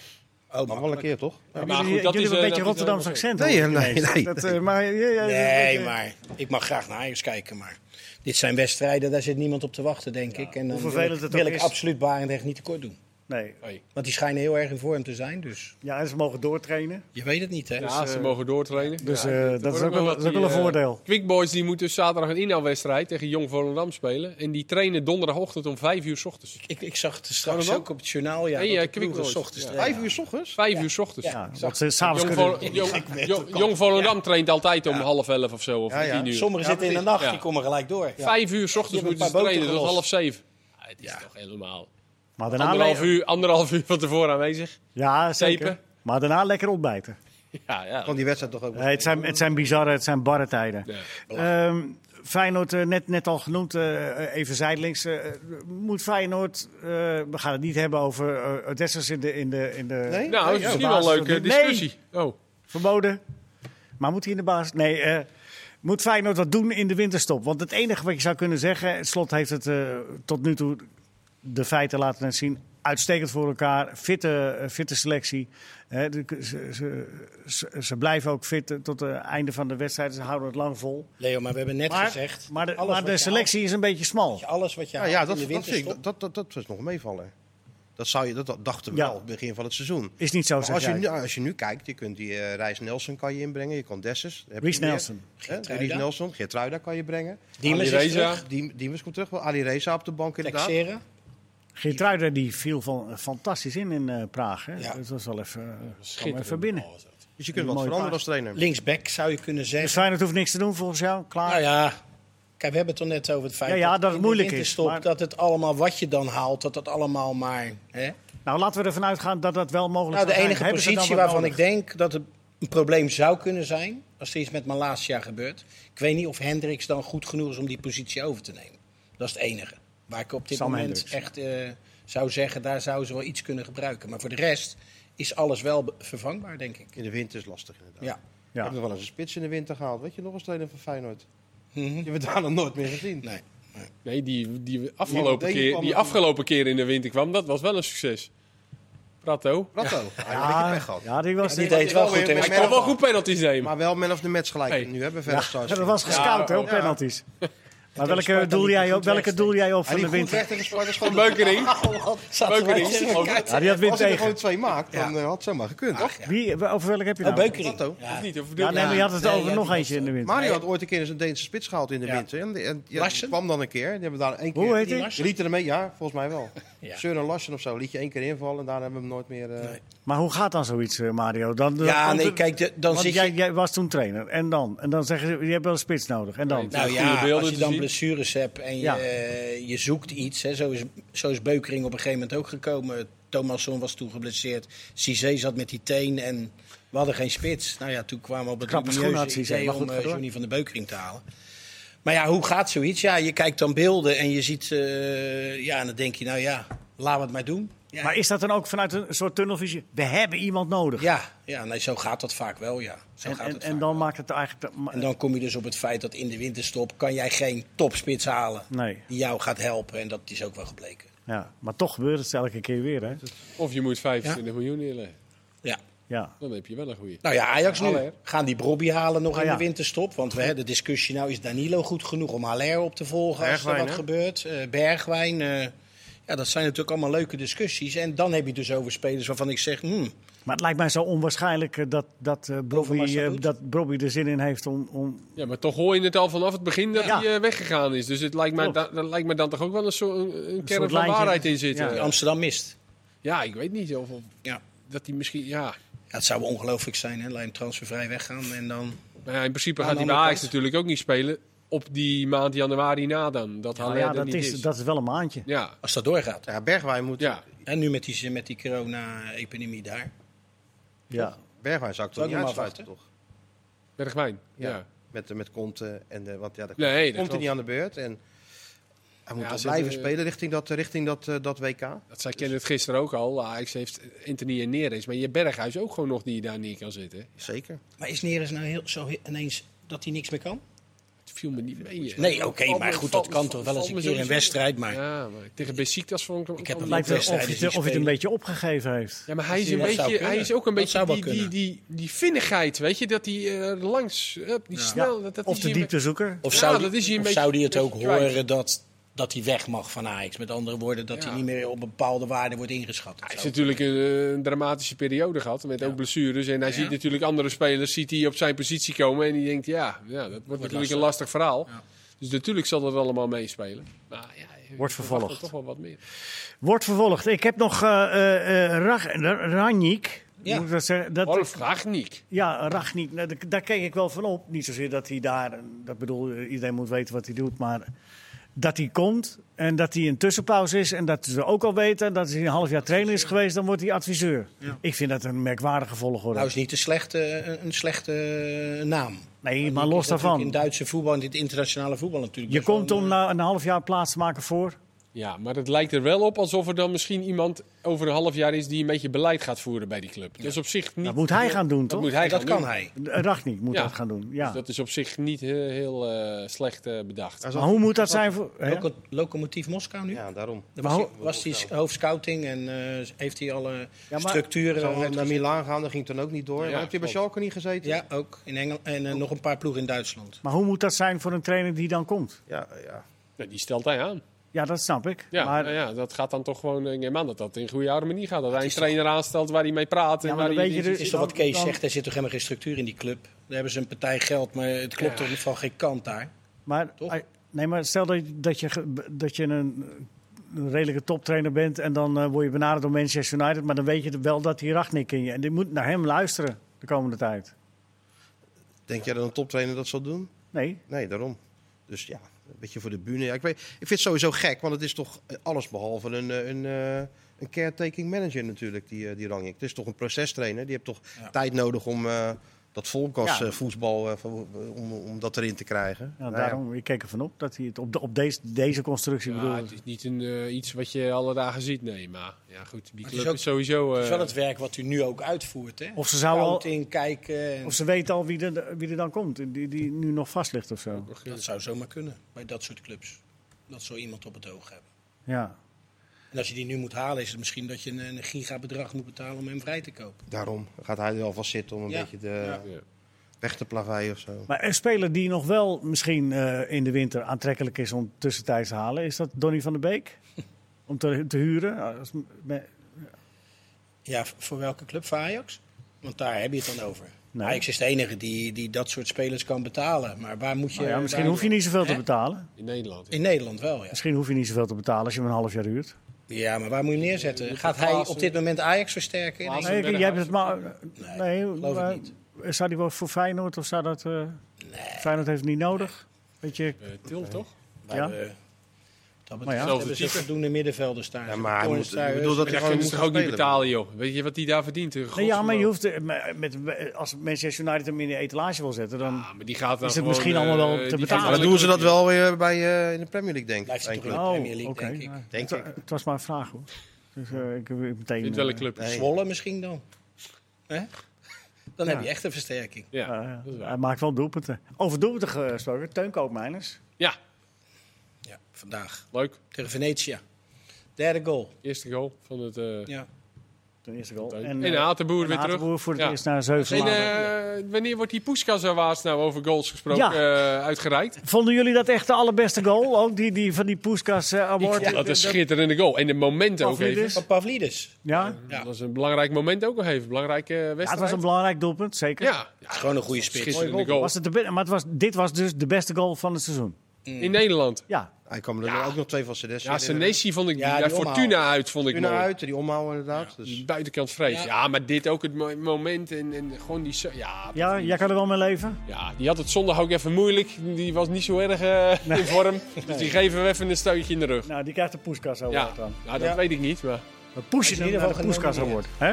Oh, Mag wel een keer, toch? jullie, maar goed, jullie dat is, hebben eh, een beetje is Rotterdamse accent. Nee, nee, nee, Dat, eh, maar, ja, ja, Nee, dat, eh, maar ik mag graag naar Ajax kijken. Maar dit zijn wedstrijden, daar zit niemand op te wachten, denk ik. En dan Hoe wil vervelend ik, het wil ik is. absoluut Barendrecht niet tekort doen. Nee. Want die schijnen heel erg in vorm te zijn. Dus Ja, en ze mogen doortrainen. je weet het niet, hè? Ja, ze eh, mogen doortrainen. Dus Ja, eh, dat is ook wel, dat is ook wel een eh, voordeel. Quick Boys die moeten zaterdag een inhaalwedstrijd tegen Jong Volendam spelen. En die trainen donderdagochtend om 5 uur s ochtends. Ik, ik zag het straks Volendam? ook op het journaal. Ja, Hey, dat eh, de Quick ploegen Boys. 's ochtends Ja. trainen. Vijf uur s ochtends? Vijf uur s ochtends. Ja. Zag- ze s'avonds Jong, kunnen... Jong, Jong- Jong Volendam traint altijd om half elf of zo, of Ja. Sommigen zitten in de nacht, die komen gelijk door. Vijf uur s ochtends moeten ze trainen, tot half zeven. Ja, het is toch helemaal... Maar daarna Anderhalf le- uur, anderhalf uur van tevoren aanwezig. Ja, zeker. Maar daarna lekker ontbijten. *laughs* Ja, ja. Kan die wedstrijd toch ook Nee, het, zijn, het zijn bizarre, het zijn barre tijden. Ja. Ehm, Feyenoord, eh, net, net al genoemd, eh, even zijdelings. eh, moet Feyenoord, eh, we gaan het niet hebben over uh, Odessers in de, in de, in de Nee? Nou, dat is misschien wel een leuke niet? Nee, discussie. Oh. verboden. Maar moet hij in de baas? Nee, eh, moet Feyenoord wat doen in de winterstop? Want het enige wat je zou kunnen zeggen, Slot heeft het eh, tot nu toe de feiten laten zien. Uitstekend voor elkaar, fitte, eh, fitte selectie. De- ze, ze, ze, ze blijven ook fit tot het einde van de wedstrijd. Ze houden het lang vol. Leo, maar we hebben net Maar, gezegd... maar de, maar de selectie is een beetje smal. alles wat je Ja, ja in dat, de dat, ik, dat, dat, dat was nog meevallen. Dat, zou je, dat, dat dachten we Ja. wel, het begin van het seizoen. Is niet zo, als, je, nu- als je nu kijkt, je kunt die eh Reis Nelson kan je inbrengen, je kan Dessus. Ries meer. Nelson. Ries Nelson, Geertruida kan je brengen. Diemers is terug. Komt terug. Ali Reza op de bank inderdaad. Texera. Geertruida die viel van, fantastisch in in eh, Praag. Hè? Ja. Dat was wel even, uh, Schitterend. even binnen. dat. Dus je kunt wat veranderen als trainer. Linksback zou je kunnen Dus zeggen. Feyenoord hoeft niks te doen volgens jou? Klaar? Nou ja, kijk, we hebben het toch net over het feit Ja, ja, dat het in de moeilijk is, maar- dat het allemaal wat je dan haalt, dat het allemaal maar... Hè? Nou, laten we ervan uitgaan dat dat wel mogelijk Nou, de enige Hebben positie waarvan ik denk dat het een probleem zou kunnen zijn, als er iets met Malasia gebeurt. Ik weet niet of Hendricks dan goed genoeg is om die positie over te nemen. Dat is het enige. Waar ik op dit Sam moment Hendricks. echt eh, zou zeggen, daar zouden ze wel iets kunnen gebruiken. Maar voor de rest is alles wel vervangbaar, denk ik. In de winter is lastig inderdaad. Ja. We Ja. hebben nog wel eens een spits in de winter gehaald. Weet je nog als trainer van Feyenoord? Mhm. Die hebben we daar nog nooit meer gezien. Nee. Nee, die, die, afgelopen Ja, keer, die afgelopen keer in de winter kwam, dat was wel een succes. Prato. Ratto. Ja. Hij heeft een Ja, beetje pech gehad. ja, die was Die die, deed het wel wel goed. Hij kon wel goed penalties nemen. Maar wel man of the match gelijk. Hey. Nu hebben we ja, verder *laughs* dat was gescout hè, op Ja. penalties. *laughs* Maar welke doel jij op, welke doel jij op van de winter? tegen. Een beukering. *laughs* Beukering. tegen Ja, die had win Als hij er tegen. gewoon twee maakt, dan eh, had het zomaar gekund. Ja. Wie, over welke heb je Oh, nou? Beukering. Of niet? Ja, nee, maar je had het over nog eentje in de winter. Mario had ooit een keer eens een Deense spits gehaald in de winter. En, die- kwam dan een keer. Die hebben daar één keer... Hoe heet Die hij? Larsen? Je liet er mee, ja, volgens mij wel. *laughs* Søren Larsen of zo, liet je één keer invallen en daarna hebben we hem nooit meer... eh. Maar hoe gaat dan zoiets, eh, Mario? Dan, Ja, dan- nee, kijk, dan zit jij, je... jij was toen trainer. En dan? En dan zeggen ze, je hebt wel een spits nodig. En dan? Nee, Nou ja, als je dan. Blessures hebt en je, Ja. eh, je zoekt iets, hè, zo, is, zo is Beukering op een gegeven moment ook gekomen. Thomasson was toen geblesseerd. Cizé zat met die teen en we hadden geen spits. Nou ja, toen kwamen we op het Cizé, idee om door. Johnny van de Beukering te halen. Maar ja, hoe gaat zoiets? Ja, je kijkt dan beelden en je ziet, eh, ja, en dan denk je, nou ja, laten we het maar doen. Ja, Maar is dat dan ook vanuit een soort tunnelvisie? We hebben iemand nodig. ja, ja nee, zo gaat dat vaak wel, ja. Zo en, gaat en, het en dan wel. maakt het eigenlijk... En dan kom je dus op het feit dat in de winterstop kan jij geen topspits halen Nee, die jou gaat helpen. En dat is ook wel gebleken. ja. maar toch gebeurt het elke keer weer, hè? Of je moet 25 miljoen neerleggen. Ja. Ja. Dan heb je wel een goede. Nou ja, Ajax nu. Haller. Gaan die Brobby halen nog Ah, in ja. de winterstop? Want we hebben de discussie nou, is Danilo goed genoeg om Haller op te volgen als er Bergwijn, wat hè? gebeurt? Eh, Bergwijn. eh, ja, dat zijn natuurlijk allemaal leuke discussies. En dan heb je dus over spelers waarvan ik zeg, hmm, Maar het lijkt mij zo onwaarschijnlijk eh, dat, dat, eh Bobby, eh, Hoed? dat Bobby er zin in heeft om... om Ja, maar toch hoor je het al vanaf het begin dat Ja. hij eh, weggegaan is. Dus het lijkt mij, Klopt. da, daar lijkt mij dan toch ook wel een, soort, een, een kern soort van lijntje. waarheid in zitten. Ja. Ja, Amsterdam mist. ik weet niet. Of, of Ja. dat hij misschien, ja. Ja, het zou ongelooflijk zijn, hè? Laat hem transfervrij weggaan en dan... Maar ja, in principe gaat hij bij Ajax natuurlijk ook niet spelen op die maand januari na dan. Dat ja, er dat niet is, is. dat is wel een maandje. Ja, Als dat doorgaat. Ja, Bergwijn moet... ja. En nu met die, met die corona-epidemie daar. Ja. Bergwijn zou ik toch niet uitsluiten, toch? Bergwijn. Ja. Ja. Met, met Conte en... de want ja, dat Nee, komt hij klopt. niet aan de beurt. En Hij moet Ja, toch blijven spelen richting dat, richting dat, eh, dat WK. Dat zei Kenneth gisteren ook al. Ajax heeft Anthony en Neres. Maar je Berghuis ook gewoon nog die daar neer kan zitten. Zeker. Maar is Neres nou heel, zo ineens dat hij niks meer kan? Het viel me niet mee. Nee, oké, maar goed, dat kan toch wel eens een keer sowieso- wedstrijd, maar... Ja, maar tegen Besiktas vond ik... Ik heb hem wel- Lijkt wel of het- of hij het een beetje opgegeven heeft. Ja, maar hij is, een beetje, hij is ook een beetje die, die, die, die vinnigheid, weet je? Dat hij eh, langs, hup, die snel... Dat, dat Of is de dieptezoeker. Of zou, dat die, is hij een of beetje- zou die het ook horen dat, dat hij weg mag van Ajax? Met andere woorden, dat Ja. hij niet meer op een bepaalde waarde wordt ingeschat. Hij heeft natuurlijk een, een dramatische periode gehad, met ook blessures. En hij Ja. ziet natuurlijk andere spelers ziet hij op zijn positie komen. En die denkt, ja, ja dat wordt, natuurlijk lastig. een lastig verhaal. Ja. Dus natuurlijk zal dat allemaal meespelen. Maar ja, Wordt vervolgd. er toch wel wat meer. Wordt vervolgd. Ik heb nog eh eh eh, Rag- Ranjik. Ja. Moet ik dat zeggen? Dat, Wolf Ragnik. Ja, Ragnik. Nou, daar- daar keek ik wel van op. Niet zozeer dat hij daar, dat bedoel, eh, iedereen moet weten wat hij doet, maar dat hij komt en dat hij een tussenpauze is en dat ze ook al weten dat hij een half jaar trainer is geweest, dan wordt hij adviseur. Ja. Ik vind dat een merkwaardige volgorde. Nou is niet een slechte, een- een slechte naam. nee, maar los daarvan. In Duitse voetbal en in het internationale voetbal natuurlijk. Je komt een, om eh, na een half jaar plaats te maken voor. Ja, maar het lijkt er wel op alsof er dan misschien iemand over een half jaar is die een beetje beleid gaat voeren bij die club. Dat is op zich niet... Dat moet hij gaan doen, dat toch? moet hij dat kan doen. hij. Ragnik moet Ja. dat gaan doen. Ja. Dus dat is op zich niet heel, heel eh, slecht eh, bedacht. Hij maar hoe moet dat zijn voor. hè? Loco- Locomotief Moskou nu? Ja, daarom. Daar was, hij, was hij hoofdscouting en eh, heeft hij alle Ja, maar- structuren... Wel naar Milaan gaan, dat ging toen ook niet door. Ja, maar heb je bij. Schalke niet gezeten? Ja, ook in Engeland. En nog een paar ploegen in Duitsland. Maar hoe moet dat zijn voor een trainer die dan komt? Ja, ja. Ja, die stelt hij aan. Ja, dat snap ik. Ja, maar, nou ja, dat gaat dan toch gewoon... Ik neem aan dat dat in goede harmonie gaat. Dat hij een is trainer aanstelt waar hij mee praat. En Ja, maar waar dan hij weet je die- dus- is toch wat Kees dan- zegt, er zit toch helemaal geen structuur in die club. Daar hebben ze een partij geld, maar het klopt Ja. toch van geen kant daar. Maar, Toch? nee, maar stel dat, je- dat je, dat je een, een redelijke toptrainer bent en dan eh, word je benaderd door Manchester United, maar dan weet je wel dat die Ragnik in je. En die moet naar hem luisteren de komende tijd. Denk jij dat een toptrainer dat zal doen? Nee, Nee, daarom. Dus ja, beetje voor de bühne. Ja, ik, weet, ik vind het sowieso gek, want het is toch alles behalve een, eh, een, eh, een caretaking manager natuurlijk, die, eh, die Rangnick. Het is toch een procestrainer. Die heeft toch Ja. tijd nodig om eh, dat volkas Ja. eh, voetbal, eh, van- om, om dat erin te krijgen. ja, Nou ja. daarom, ik keek ervan op dat hij het op, de, op deze, deze constructie Ja, bedoelde. het is niet een, eh, iets wat je alle dagen ziet, nee. Maar ja, goed, die het club is ook- is sowieso... Het is wel eh, het werk wat u nu ook uitvoert. Hè? Of ze zouden al, Scouting, kijken. En of ze weten al wie er, wie er dan komt, die, die nu nog vast ligt of zo. Dat zou zomaar kunnen bij dat soort clubs. Dat zo iemand op het oog hebben. Ja. En als je die nu moet halen, is het misschien dat je een, een gigabedrag moet betalen om hem vrij te kopen. Daarom gaat hij er wel vast zitten om een Ja. beetje de, weg te plaveien of zo. Maar een speler die nog wel misschien eh, in de winter aantrekkelijk is om tussentijds te halen, is dat Donny van der Beek? *laughs* om te, te huren? Als- me- Ja, voor welke club? Voor Ajax? Want daar heb je het dan over. Nee. Ajax is de enige die, die dat soort spelers kan betalen. Maar waar moet je... Nou ja, misschien hoef je niet zoveel te betalen. In Nederland. In Nederland wel, ja. Misschien hoef je niet zoveel te betalen als je hem een half jaar huurt. Ja, maar waar moet je neerzetten? Gaat hij op dit moment Ajax versterken? Klaassen- Nee. Nee, jij hebt het maar. Nee, Nee, geloof ik niet. Zou die wel voor Feyenoord of zou dat. eh, Feyenoord heeft het niet nodig. Weet je, Eh, Til, toch? Ja. Dat Maar ja. hebben ze voldoende middenvelders staan. Ja, maar hij moet, ik bedoel dat daar moet toch ook niet betalen, joh. Weet je wat die daar verdient? Een nee, ja, maar je hoeft. eh, Met, als Manchester United hem in de etalage wil zetten, dan. Ja, maar die gaat dan Is het gewoon, misschien eh, allemaal wel die te betalen? Maar dan doen ze dat wel weer bij, eh, in de Premier League, denk ik. Blijft in de Oh, Premier League, denk ik. Denk het, ik. het was maar een vraag hoor. Dus eh, ik meteen. Wel een eh, club. Nee. Zwolle misschien dan. Hè? Dan heb je echt een versterking. Ja, eh, hij maakt wel doelpunten. Over doelpunten gesproken, Teun Koopmeiners. Ja, vandaag. leuk. Tegen Venetia. Derde goal. Eerste goal van het... eh Ja. De eerste goal. En, eh, Hatenboer en weer terug. Voor het Ja. eerst na zeven En maanden. eh, wanneer wordt die Poeskas Awards nou over goals gesproken Ja. eh, uitgereikt? Vonden jullie dat echt de allerbeste goal? Ook die, die van die Poeskas eh, Award? Ja, dat is een schitterende goal. En de momenten ook even. Van Pavlidis. Ja? Ja. Dat is een belangrijk moment ook nog even. Belangrijke Ja, wedstrijd. het was een belangrijk doelpunt, zeker. Ja, ja, Gewoon een goede spits. schitterende goal. Was het de maar het was, dit was dus de beste goal van het seizoen. In Nederland. Ja, Hij kwam er Ja. ook nog twee van Senesi. Ja, Senesi vond ik... Ja, Ja, die Fortuna uit vond ik naar mooi. uit, die omhaal inderdaad. Die Dus, buitenkant vrees. Ja. Ja. maar dit ook het mo- moment en, en gewoon die... Ja, ja, jij kan er wel mee leven. ja, die had het zondag ook even moeilijk. Die was niet zo erg eh, in vorm. *laughs* Dus die geven we even een stootje in de rug. Nou, die krijgt de Poeskas Ja, Award dan. nou, dat Ja. weet ik niet, maar... We pushen in ieder naar de geval Poeskas Award. Hè?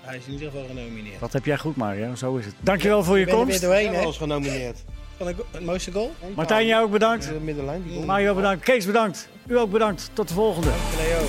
Hij is in ieder geval genomineerd. Dat heb jij goed, Mario. Zo is het. Dankjewel voor je Ik ben er weer komst. doorheen, hè? genomineerd. Van de, go- het mooiste goal? Martijn, jij ook bedankt. De middenlijn, die goal. Mario bedankt. Kees bedankt. U ook bedankt. Tot de volgende. Leo.